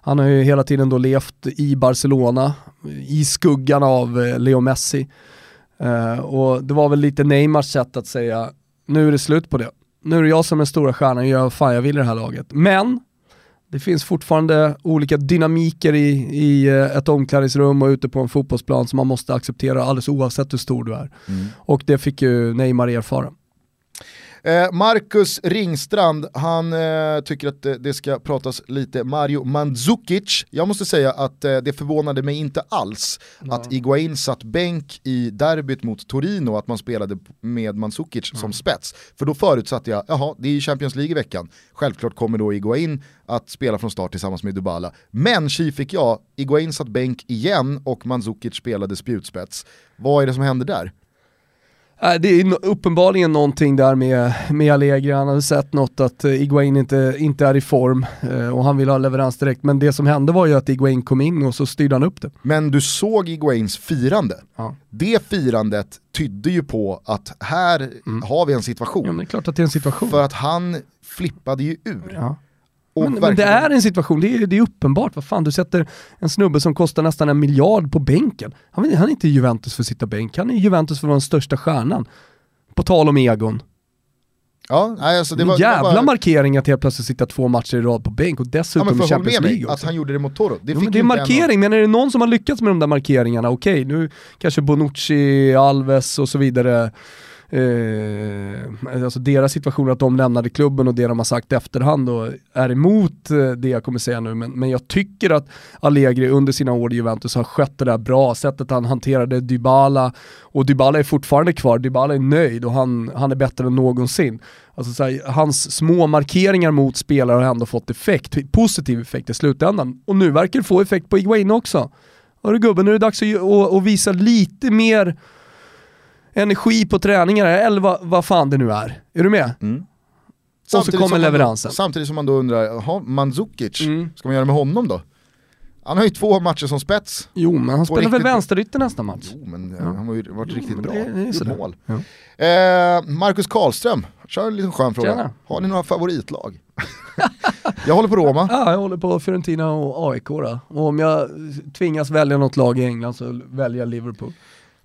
S3: Han har ju hela tiden då levt i Barcelona, i skuggan av eh, Leo Messi. Eh, och det var väl lite Neymars sätt att säga, nu är det slut på det. Nu är det jag som är den stora stjärnan, jag gör vad fan jag vill i det här laget. Men det finns fortfarande olika dynamiker i, i eh, ett omklädningsrum och ute på en fotbollsplan som man måste acceptera alldeles oavsett hur stor du är. Och det fick ju Neymar erfara.
S2: Eh, Marcus Ringstrand, han eh, tycker att eh, det ska pratas lite Mario Mandzukic. Jag måste säga att eh, det förvånade mig inte alls att Iguain satt bänk i derbyt mot Torino, att man spelade med Mandzukic som spets. För då förutsatte jag, jaha, det är ju Champions League i veckan. Självklart kommer då Iguain att spela från start tillsammans med Dybala. Men tji fick jag, Iguain satt bänk igen och Mandzukic spelade spjutspets. Vad är det som händer där?
S3: Nej, Det är uppenbarligen någonting där med, med Allegri, han hade sett något att eh, Iguain inte, inte är i form eh, och han vill ha leverans direkt. Men det som hände var ju att Iguain kom in och så styrde han upp det.
S2: Men du såg Iguains firande.
S3: Ja.
S2: Det firandet tydde ju på att här har vi en situation.
S3: Ja det är klart att det är en situation.
S2: För att han flippade ju ur.
S3: Ja. Men, men det är en situation, det är, det är uppenbart. Vad fan, du sätter en snubbe som kostar nästan en miljard på bänken. Han, han är inte i Juventus för att sitta bänk, han är i Juventus för att vara den största stjärnan. På tal om egon.
S2: Ja, nej, alltså det var,
S3: en
S2: det var
S3: jävla
S2: bara,
S3: markering att helt plötsligt sitta två matcher i rad på bänk och
S2: ja,
S3: dessutom
S2: men
S3: i
S2: för håll
S3: Champions League
S2: att
S3: också.
S2: han gjorde det mot Toro. Det,
S3: men det är
S2: en
S3: markering, men är det någon som har lyckats med de där markeringarna, okej, nu kanske Bonucci, Alves och så vidare, eh, alltså deras situation att de lämnade klubben och det de har sagt i efterhand och är emot eh, det jag kommer säga nu, men, men jag tycker att Allegri under sina år i Juventus har skött det där bra, sättet han hanterade Dybala, och Dybala är fortfarande kvar, Dybala är nöjd och han, han är bättre än någonsin. Alltså så här, hans små markeringar mot spelare har ändå fått effekt, positiv effekt i slutändan. Och nu verkar det få effekt på Iguain också. Hörru gubben, nu är det dags att, att, att visa lite mer energi på träningar, eller vad, vad fan det nu är. Är du med?
S2: Mm.
S3: så
S2: Samtidigt
S3: kommer leveransen.
S2: Då, samtidigt som man då undrar, jaha, Mandzukic,
S3: Mm.
S2: ska man göra med honom då? Han har ju två matcher som spets.
S3: Jo, men han spelar väl
S2: riktigt-
S3: vänsterytter nästa match?
S2: Jo, men eh,
S3: Ja.
S2: han har ju varit riktigt
S3: men
S2: bra.
S3: det- det
S2: Gjort mål.
S3: Ja.
S2: Eh, Marcus Karlström, kör en liten skön fråga.
S3: Tjena.
S2: Har ni några favoritlag? jag håller på Roma.
S3: Ja, jag håller på Fiorentina och AIK då. Och om jag tvingas välja något lag i England så väljer jag Liverpool.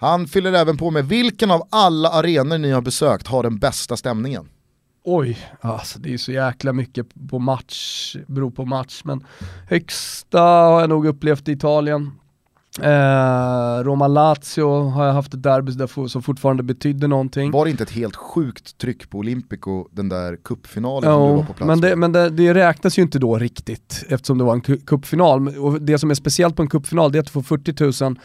S2: Han fyller även på med vilken av alla arenor ni har besökt har den bästa stämningen?
S3: Oj, alltså det är så jäkla mycket på match, beror på match, men högsta har jag nog upplevt i Italien. Eh, Roma-Lazio har jag haft ett derby där som fortfarande betydde någonting.
S2: Var det inte ett helt sjukt tryck på Olympico, den där cupfinalen som du var på plats
S3: men, det, men det, det räknas ju inte då riktigt eftersom det var en cupfinal. Och det som är speciellt på en cupfinal det är att du får 40 000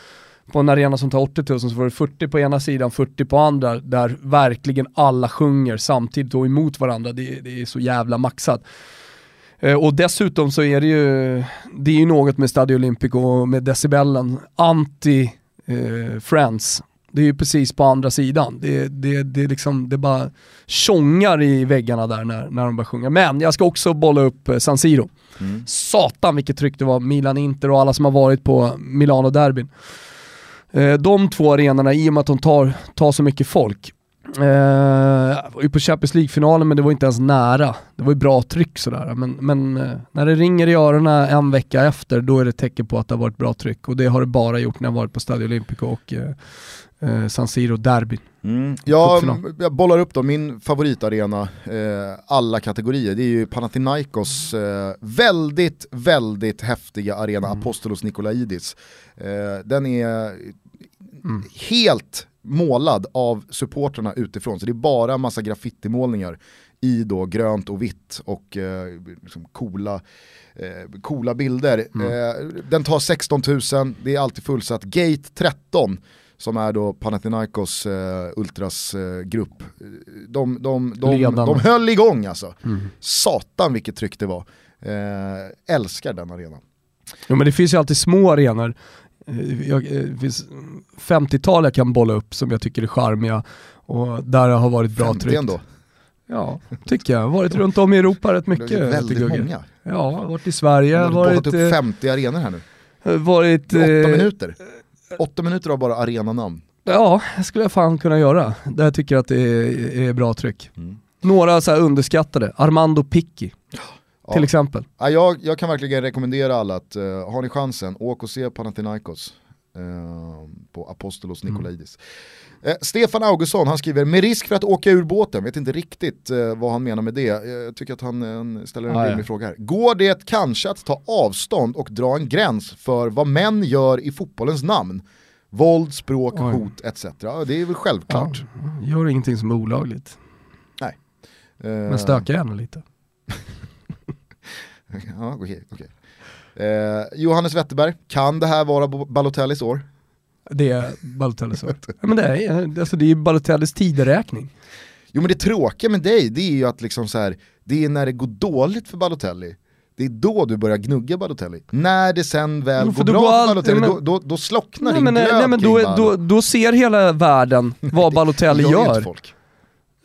S3: på en arena som tar 80 000 så får du 40 på ena sidan, 40 på andra där verkligen alla sjunger samtidigt och emot varandra. Det, det är så jävla maxat. Eh, Och dessutom så är det ju, det är ju något med Stadio Olimpico och med decibellen, anti eh, Friends. Det är ju precis på andra sidan. Det, det, det, är liksom, det bara tjongar i väggarna där när, när de börjar sjunga. Men jag ska också bolla upp eh, San Siro.
S2: Mm.
S3: Satan vilket tryck det var, Milan-Inter och alla som har varit på Milano-derbyn. Eh, de två arenorna, i och med att de tar, tar så mycket folk. Eh, var ju på Champions League-finalen men det var inte ens nära. Det var ju bra tryck sådär. Men, men eh, när det ringer i öronen en vecka efter, då är det ett tecken på att det har varit bra tryck. Och det har det bara gjort när jag varit på Stadio Olimpico och eh, eh, San Siro-derbyn.
S2: Mm. Jag, jag bollar upp då min favoritarena, eh, alla kategorier, det är ju Panathinaikos eh, väldigt, väldigt häftiga arena
S3: Mm.
S2: Apostolos Nikolaidis. Eh, den är
S3: Mm.
S2: helt målad av supporterna utifrån, så det är bara massa graffitimålningar i då grönt och vitt och eh, liksom coola, eh, coola bilder.
S3: Mm.
S2: Eh, den tar 16 000, det är alltid fullsatt. Gate 13 som är då Panathinaikos eh, Ultras eh. Eh, De, de, de,
S3: Ledarna.
S2: de höll igång alltså.
S3: Mm.
S2: Satan vilket tryck det var. Eh, älskar den arenan.
S3: Jo men det finns ju alltid små arenor. Eh, Jag, eh, det finns 50-tal jag kan bolla upp som jag tycker är charmiga och där det har varit bra
S2: 50
S3: tryck.
S2: ändå.
S3: Ja, tycker jag. Varit runt om i Europa rätt
S2: Det
S3: mycket.
S2: är väldigt många.
S3: Ja, varit i Sverige,
S2: Jag har
S3: varit...
S2: upp
S3: eh,
S2: 50 arenor här nu.
S3: varit
S2: Åtta
S3: eh,
S2: minuter. Åtta minuter av bara arenanamn.
S3: Ja, det skulle jag fan kunna göra. Där jag tycker att det är, är bra tryck.
S2: Mm.
S3: Några så underskattade, Armando Picchi
S2: Ja.
S3: till exempel.
S2: Ja, jag, jag kan verkligen rekommendera alla att, uh, har ni chansen, åk och se Panathinaikos eh, på Apostolos
S3: Mm.
S2: Eh, Stefan Augustsson, han skriver, med risk för att åka ur båten, vet inte riktigt eh, vad han menar med det, Eh, jag tycker att han eh, ställer en
S3: Ah, ja.
S2: rimlig fråga här. Går det kanske att ta avstånd och dra en gräns för vad män gör i fotbollens namn? Våld, språk,
S3: Oj.
S2: hot etc. Ja, det är väl självklart.
S3: Ja, gör ingenting som är olagligt.
S2: Eh,
S3: Men stökar gärna lite.
S2: Ja, okej. Eh, Johannes Wetterberg, kan det här vara Balotellis år?
S3: Det är Balotellis år. ja, men det är, alltså, det är Balotellis tideräkning.
S2: Jo men det tråkiga med dig, det är ju att liksom så här, det är när det går dåligt för Balotelli, det är då du börjar gnugga Balotelli. När det sen väl
S3: Jo,
S2: går bra
S3: går
S2: för Balotelli,
S3: men-
S2: då, då, då slocknar
S3: Nej
S2: din
S3: men,
S2: glöd
S3: nej, men då, då, då ser hela världen vad Balotelli
S2: inte
S3: gör.
S2: folk.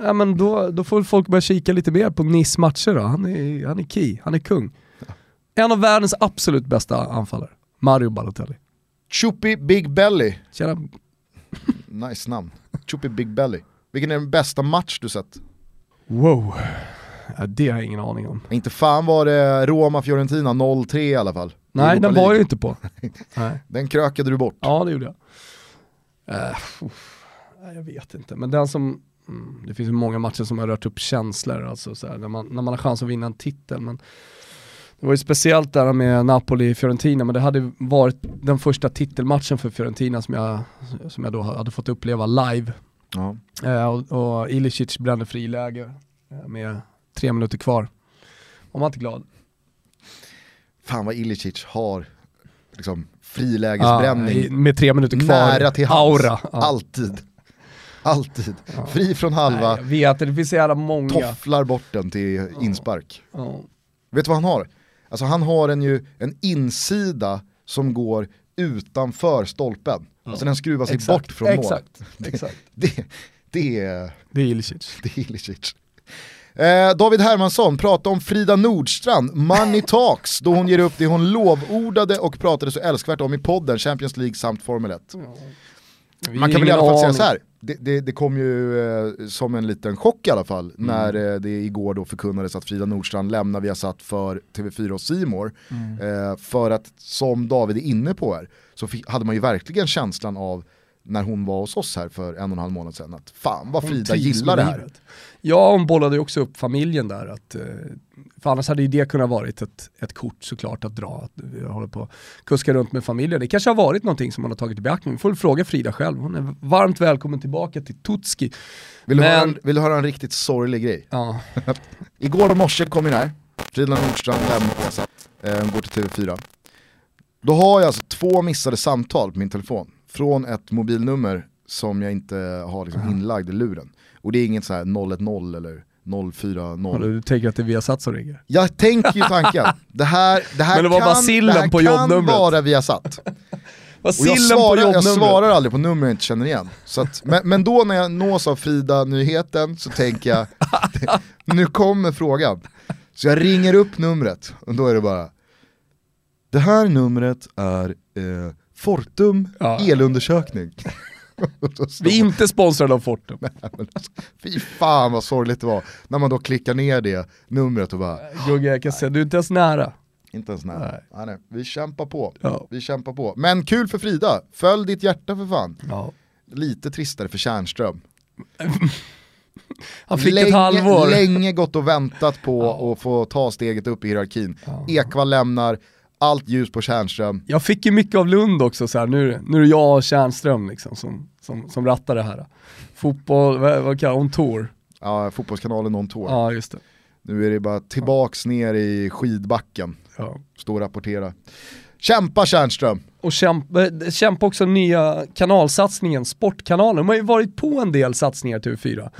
S3: Ja, men då, då får folk börja kika lite mer på Nice matcher då. Han är, han är key, han är kung. En av världens absolut bästa anfallare, Mario Balotelli.
S2: Chupi Big Belly,
S3: Tjena.
S2: nice namn. Chupi Big Belly. Vilken är den bästa match du sett?
S3: Wow. Ja, det har jag ingen aning om.
S2: Inte fan var det Roma-Fiorentina 0-3 i alla fall.
S3: Nej,
S2: Europa
S3: den var jag
S2: League.
S3: ju inte på. Nej.
S2: Den krökade du bort.
S3: Ja, det gjorde jag. Uh, jag vet inte, men den som, mm, det finns många matcher som har rört upp känslor, alltså så här, när, man, när man har chans att vinna en titel. Men det var ju speciellt där med Napoli-Fiorentina, men det hade varit den första titelmatchen för Fiorentina som jag, som jag då hade fått uppleva live.
S2: Ja.
S3: Eh, och, och Ilicic brände friläge eh, med tre minuter kvar. Var man inte glad?
S2: Fan vad Ilicic har liksom, frilägesbränning.
S3: Ja, med tre minuter kvar.
S2: nära till hands.
S3: Aura. Ja.
S2: Alltid. Alltid. Fri från halva,
S3: Nej, jag vet det, finns så jävla många.
S2: tofflar bort den till inspark.
S3: Ja.
S2: Vet du vad han har? Alltså han har en, ju, en insida som går utanför stolpen. Alltså den skruvar sig bort från mål.
S3: exakt, Exakt.
S2: Det, det, är,
S3: Det är Ilicic.
S2: det är Ilicic. Eh, David Hermansson pratar om Frida Nordstrand, Money Talks, då hon ger upp det hon lovordade och pratade så älskvärt om i podden, Champions League samt Formel 1.
S3: Vi
S2: Man kan väl i alla fall säga så här. Det, det, det kom ju eh, som en liten chock i alla fall när eh, det igår då förkunnades att Frida Nordstrand lämnar Viasat för TV4 och Simor. Eh, för att som David är inne på här så hade man ju verkligen känslan av när hon var hos oss här för en och en halv månad sedan att fan vad Frida gillar det här.
S3: Ja, hon bollade ju också upp familjen där. Att, eh, för annars hade ju det kunnat varit ett, ett kort såklart att dra. Att vi håller på att kuska runt med familjen. Det kanske har varit någonting som man har tagit i beaktning. Vi får fråga Frida själv. Hon är varmt välkommen tillbaka till Tutski.
S2: Vill, du
S3: Men-
S2: höra en, vill du höra en riktigt sorglig grej?
S3: Ja,
S2: Igår morse kom den här, Frida Nordstrand lämnar eh, går till TV4. Då har jag alltså två missade samtal på min telefon från ett mobilnummer som jag inte har liksom inlagd i luren. Och det är inget så här 010 eller 040.
S3: du tänker att det är Viasat som ringer?
S2: Jag tänker ju tanken, det här, det här
S3: Men det var
S2: kan,
S3: sillen
S2: det här
S3: på
S2: kan vara Viasat. Och jag svarar, jag svarar aldrig på nummer jag inte känner igen. Så att, men, men då när jag nås av Frida-nyheten så tänker jag, nu kommer frågan. Så jag ringer upp numret och då är det bara, det här numret är eh, Fortum
S3: Ja.
S2: elundersökning.
S3: Vi är inte sponsrade av Fortum.
S2: Men alltså, Fy fan vad sorgligt det var när man då klickar ner det numret och bara,
S3: Gugge, jag kan säga, du är inte ens nära.
S2: inte ens nära.
S3: Nej.
S2: Nej. Nej, vi kämpar på.
S3: Ja.
S2: Vi kämpar på. Men kul för Frida, följ ditt hjärta för fan.
S3: Ja.
S2: Lite tristare för Tjärnström.
S3: Han fick
S2: länge,
S3: ett halvår.
S2: länge gått och väntat på att få ta steget upp i hierarkin. Ekvall lämnar, allt ljus på Tjärnström.
S3: Jag fick ju mycket av Lund också, så här, nu, nu är det jag och Tjärnström liksom, som, som, som rattar det här. Fotboll, vad, vad kallar on tour?
S2: Ja, fotbollskanalen on tour.
S3: Ja, just det.
S2: Nu är det bara tillbaks ner i skidbacken,
S3: Ja.
S2: stå och rapportera. Kämpa Tjärnström!
S3: Och kämpa, eh, kämpa också nya kanalsatsningen, Sportkanalen. De har ju varit på en del satsningar till TV4.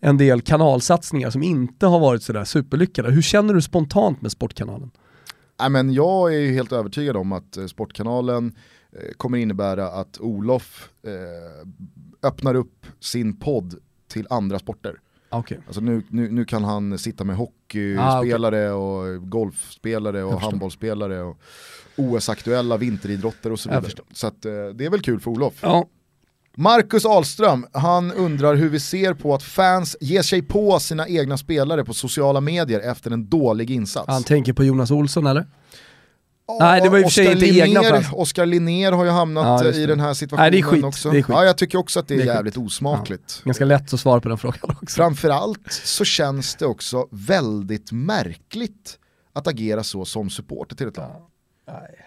S3: En del kanalsatsningar som inte har varit sådär superlyckade. Hur känner du spontant med Sportkanalen?
S2: Nej, men jag är ju helt övertygad om att eh, Sportkanalen eh, kommer innebära att Olof eh, öppnar upp sin podd till andra sporter.
S3: Okej.
S2: Alltså nu, nu, nu kan han sitta med
S3: Ah,
S2: hockeyspelare och golfspelare och handbollsspelare och OS-aktuella vinteridrotter och så vidare. Så att, det är väl kul för Olof.
S3: Ja,
S2: Marcus Ahlström, han undrar hur vi ser på att fans ger sig på sina egna spelare på sociala medier efter en dålig insats.
S3: han tänker på Jonas Olsson eller?
S2: Ja,
S3: Nej, det var i och för sig inte egna fans.
S2: Oskar Linnér har ju hamnat
S3: Ja,
S2: i den här situationen
S3: Nej, det är skit.
S2: också.
S3: Det är skit.
S2: Ja, jag tycker också att det är,
S3: Det är skit.
S2: jävligt osmakligt.
S3: Ganska lätt att svara på den frågan också.
S2: Framförallt så känns det också väldigt märkligt att agera så som supporter till ett lag.
S3: Nej,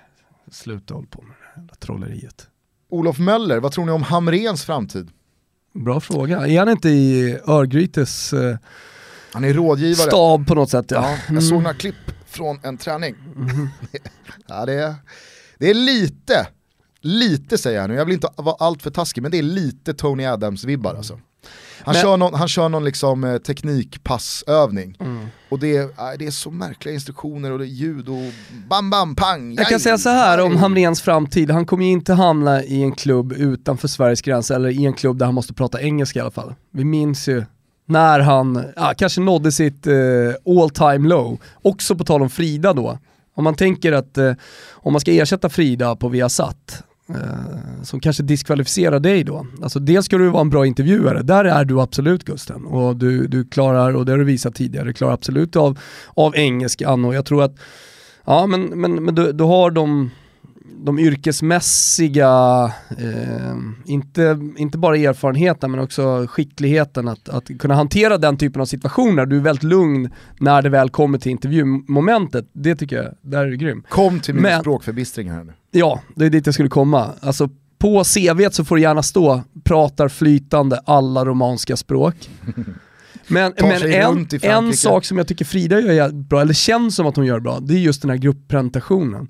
S3: sluta håll på med det här trolleriet.
S2: Olof Möller, vad tror ni om Hamrens framtid?
S3: Bra fråga. Är han inte i Örgrytes eh,
S2: Han är rådgivare.
S3: stab på något sätt. Ja.
S2: Ja, jag såg några klipp från en träning. ja, det, är, det är lite, lite säger jag nu, jag vill inte vara allt för taskig, men det är lite Tony Adams-vibbar alltså. Han,
S3: Men-
S2: kör någon, han kör någon liksom eh, teknikpassövning.
S3: Mm.
S2: Och det är, äh, det är så märkliga instruktioner och det är ljud och bam bam pang.
S3: Jag kan
S2: jaj,
S3: säga så här om. Hamrens framtid, han kommer ju inte hamna i en klubb utanför Sveriges gränser eller i en klubb där han måste prata engelska i alla fall. Vi minns ju när han ja, kanske nådde sitt eh, all time low. Också på tal om Frida då. Om man tänker att eh, om man ska ersätta Frida på Viasat, Eh, som kanske diskvalificerar dig då. Alltså dels ska du vara en bra intervjuare, där är du absolut Gusten. Och du, du klarar, och det har du visat tidigare, du klarar absolut av, av engelskan och jag tror att Ja men, men, men du, du har de, de yrkesmässiga, eh, inte, inte bara erfarenheten men också skickligheten att, att kunna hantera den typen av situationer. Du är väldigt lugn när det väl kommer till intervjumomentet. Det tycker jag, där är du grym.
S2: Kom till min
S3: Men-
S2: språkförbistring här nu.
S3: Ja, det är dit jag skulle komma. Alltså på CVt så får det gärna stå, pratar flytande alla romanska språk. Men, men en, en sak som jag tycker Frida gör bra, eller känns som att hon gör bra, det är just den här grupppresentationen.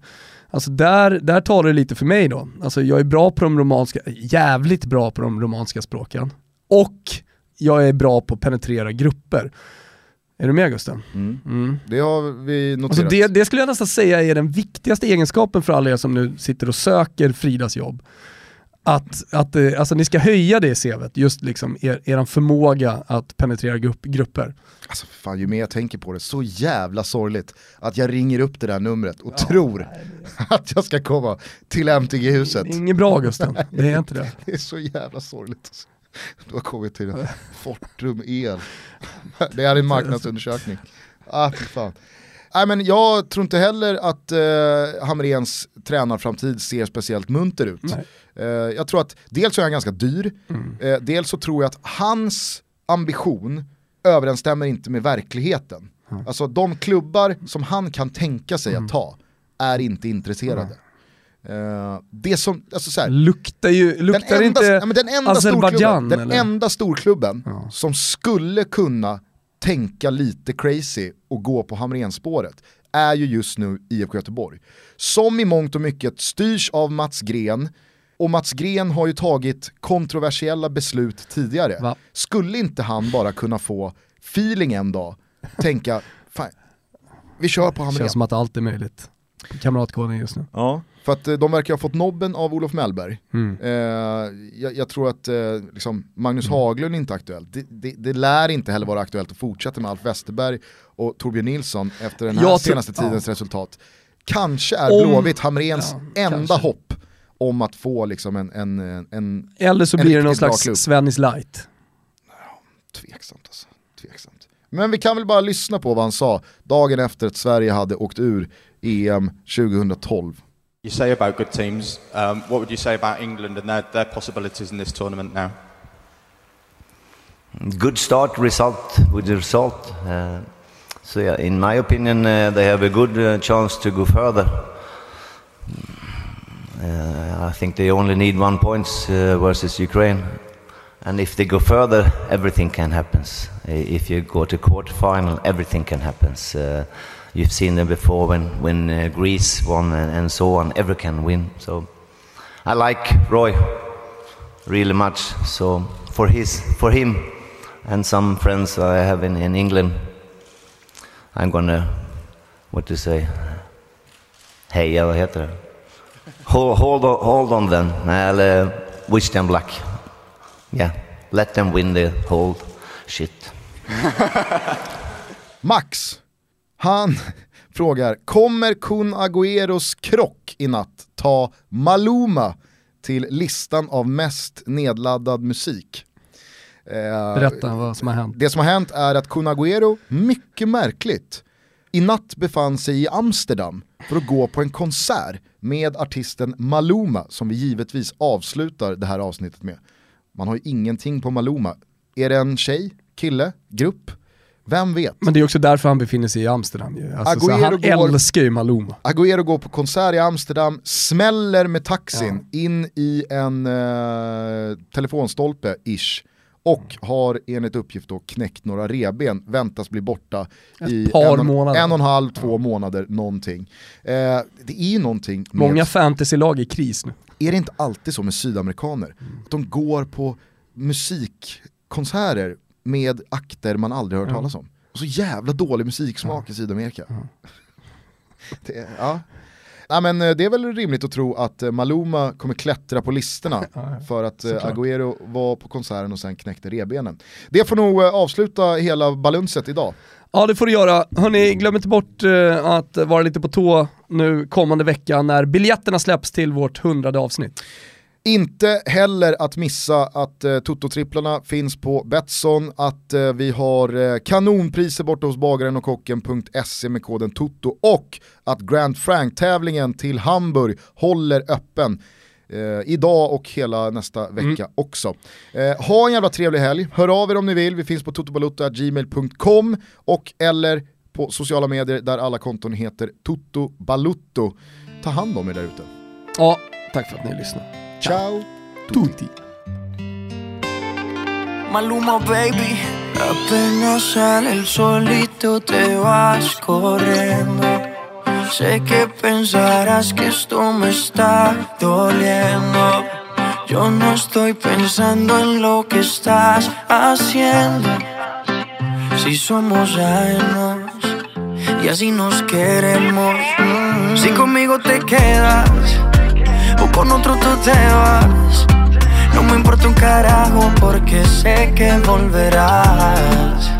S3: Alltså där, där talar det lite för mig då. Alltså jag är bra på de romanska, jävligt bra på de romanska språken. Och jag är bra på att penetrera grupper. Är du med Gusten?
S2: Mm.
S3: Mm.
S2: Det har vi noterat.
S3: Alltså det, det skulle jag nästan säga är den viktigaste egenskapen för alla er som nu sitter och söker Fridas jobb. Att, att eh, alltså ni ska höja det i CVt, just liksom er, er förmåga att penetrera grupp, grupper.
S2: Alltså fan, ju mer jag tänker på det, så jävla sorgligt att jag ringer upp det där numret och tror att jag ska komma till MTG-huset.
S3: Inget bra Gusten, det är inte det.
S2: Det är så jävla sorgligt. Alltså. Du har kommit till Fortrum El. Det är en marknadsundersökning. Ah, fan. Nej, men jag tror inte heller att eh, Hamrens tränarframtid ser speciellt munter ut. Eh, jag tror att dels så är han ganska dyr,
S3: Mm.
S2: eh, dels så tror jag att hans ambition överensstämmer inte med verkligheten. Alltså de klubbar som han kan tänka sig
S3: Mm.
S2: att ta är inte intresserade. Eh, det som, alltså så här,
S3: Luktar ju,
S2: den
S3: luktar
S2: enda,
S3: inte
S2: ja, den enda
S3: Azerbaijan,
S2: storklubben, den enda storklubben
S3: Ja.
S2: som skulle kunna tänka lite crazy och gå på Hamrenspåret är ju just nu IFK Göteborg. Som i mångt och mycket styrs av Mats Gren, och Mats Gren har ju tagit kontroversiella beslut tidigare.
S3: Va?
S2: Skulle inte han bara kunna få feeling en dag, tänka, fan, vi kör på Hamren.
S3: Känns som att allt är möjligt. Kamratgården just nu.
S2: Ja, för att eh, de verkar ha fått nobben av Olof Mellberg.
S3: Mm.
S2: Eh, jag, jag tror att eh, liksom Magnus Haglund är inte aktuellt. Det, det, det lär inte heller vara aktuellt att fortsätta med Alf Westerberg och Torbjörn Nilsson efter den här
S3: Jag tror-
S2: senaste tidens resultat. Kanske är
S3: Om-
S2: Blåvitt Hamrens
S3: Ja,
S2: enda
S3: kanske.
S2: hopp om att få liksom en, en, en
S3: Eller så
S2: En
S3: blir det någon slags
S2: klubb.
S3: Svennis light.
S2: tveksamt alltså. Tveksamt. Men vi kan väl bara lyssna på vad han sa dagen efter att Sverige hade åkt ur EM 2012.
S5: You say about good teams. Um, what would you say about England and their, their possibilities in this tournament now?
S6: Good start, result, good result. Uh, so yeah, in my opinion, uh, they have a good uh, chance to go further. Uh, I think they only need one point uh, versus Ukraine, and if they go further, everything can happen. Uh, If you go to quarterfinal, everything can happen. Uh, you've seen them before when when uh, Greece won and, and so on. Every can win. So I like Roy really much. So for his, for him, and some friends I have in, in England, I'm gonna, what to say, heja, vad heter? Hold, hold, on, hold on them, eller wish them luck. Yeah, let them win the whole shit.
S2: Max, han frågar, kommer Kun Agüeros krock i natt ta Maluma till listan av mest nedladdad musik? Eh,
S3: Berätta vad som har hänt.
S2: Det som har hänt är att Kun Agüero, mycket märkligt, i natt befann sig i Amsterdam för att gå på en konsert med artisten Maluma som vi givetvis avslutar det här avsnittet med. Man har ju ingenting på Maluma. Är det en tjej, kille, grupp? Vem vet?
S3: Men det är också därför han befinner sig i Amsterdam ju. Alltså, så han
S2: går-
S3: älskar ju Maluma.
S2: Agüero går på konsert i Amsterdam, smäller med taxin in i en eh, telefonstolpe, ish, och har enligt uppgift då knäckt några reben, väntas bli borta i
S3: par
S2: en,
S3: månader.
S2: en och en halv, två månader någonting. Eh, det är ju någonting med,
S3: Många fantasylag i kris nu.
S2: är det inte alltid så med sydamerikaner? Att de går på musikkonserter med akter man aldrig hört talas om. Och så jävla dålig musiksmak i Sydamerika. Det, ja. Nej, men eh, det är väl rimligt att tro att eh, Maluma kommer klättra på listorna för att eh,
S3: såklart.
S2: Agüero var på konserten och sen knäckte revbenen. Det får nog avsluta hela balunset idag.
S3: Ja det får du göra. Hörni, glöm inte bort att vara lite på tå nu kommande vecka när biljetterna släpps till vårt hundrade avsnitt.
S2: Inte heller att missa att eh, Toto-tripplarna finns på Betsson, att eh, vi har eh, kanonpriser borta hos bagaren och kocken.se med koden TOTO och att Grand Frank-tävlingen till Hamburg håller öppen. Eh, idag och hela nästa vecka också. Eh, ha en jävla trevlig helg, hör av er om ni vill, vi finns på totobalutto.gmail.com och eller på sociala medier där alla konton heter Toto Balutto. Ta hand om er där ute.
S3: Ja, tack för att ni lyssnade.
S2: Ciao!
S3: Tutti.
S7: Maluma baby Apenas sale el solito te vas corriendo Sé que pensarás que esto me está doliendo Yo no estoy pensando en lo que estás haciendo Si somos ajenos y así nos queremos Si conmigo te quedas con otro tú te vas no me importa un carajo porque sé que volverás.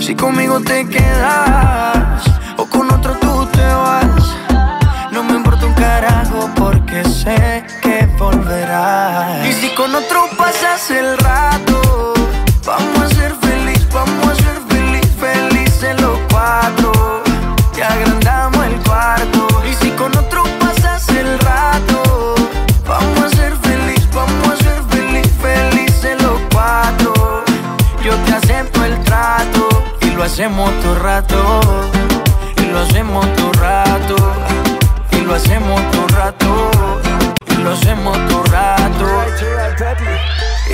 S7: Si conmigo te quedas o con otro tú te vas. No me importa un carajo porque sé que volverás. Y si con otro pasas el rato, hacemos todo rato. Y lo hacemos todo rato. Y lo hacemos todo rato. Y lo hacemos todo rato.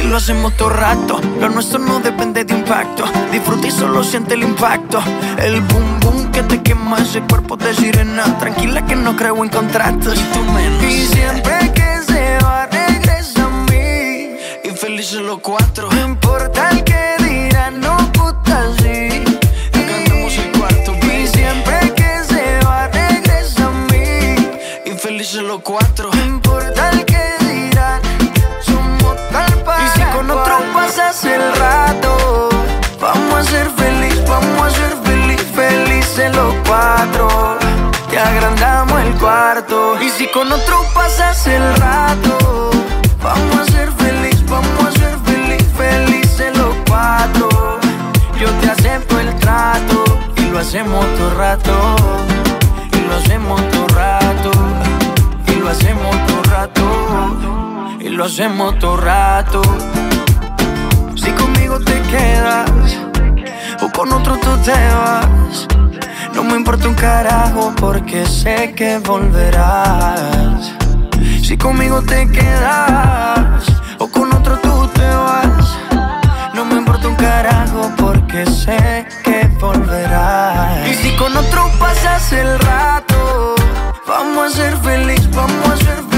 S7: Y lo hacemos todo rato. Lo nuestro no depende de impacto. Disfruta y solo siente el impacto. El boom boom que te quema ese cuerpo de sirena. Tranquila que no creo en contratos. Y tú menos. Y siempre que se va, regresa a mí. Y felices los cuatro. No importa el que Y si con otro pasas el rato, vamos a ser feliz, vamos a ser feliz, felices los cuatro. Yo te acepto el trato y lo hacemos todo rato. Y lo hacemos todo rato. Y lo hacemos todo rato. Y lo hacemos todo rato. Si conmigo te quedas o con otro tú te vas me importa un carajo porque sé que volverás. Si conmigo te quedas o con otro tú te vas. No me importa un carajo porque sé que volverás. Y si con otro pasas el rato, vamos a ser feliz, vamos a ser.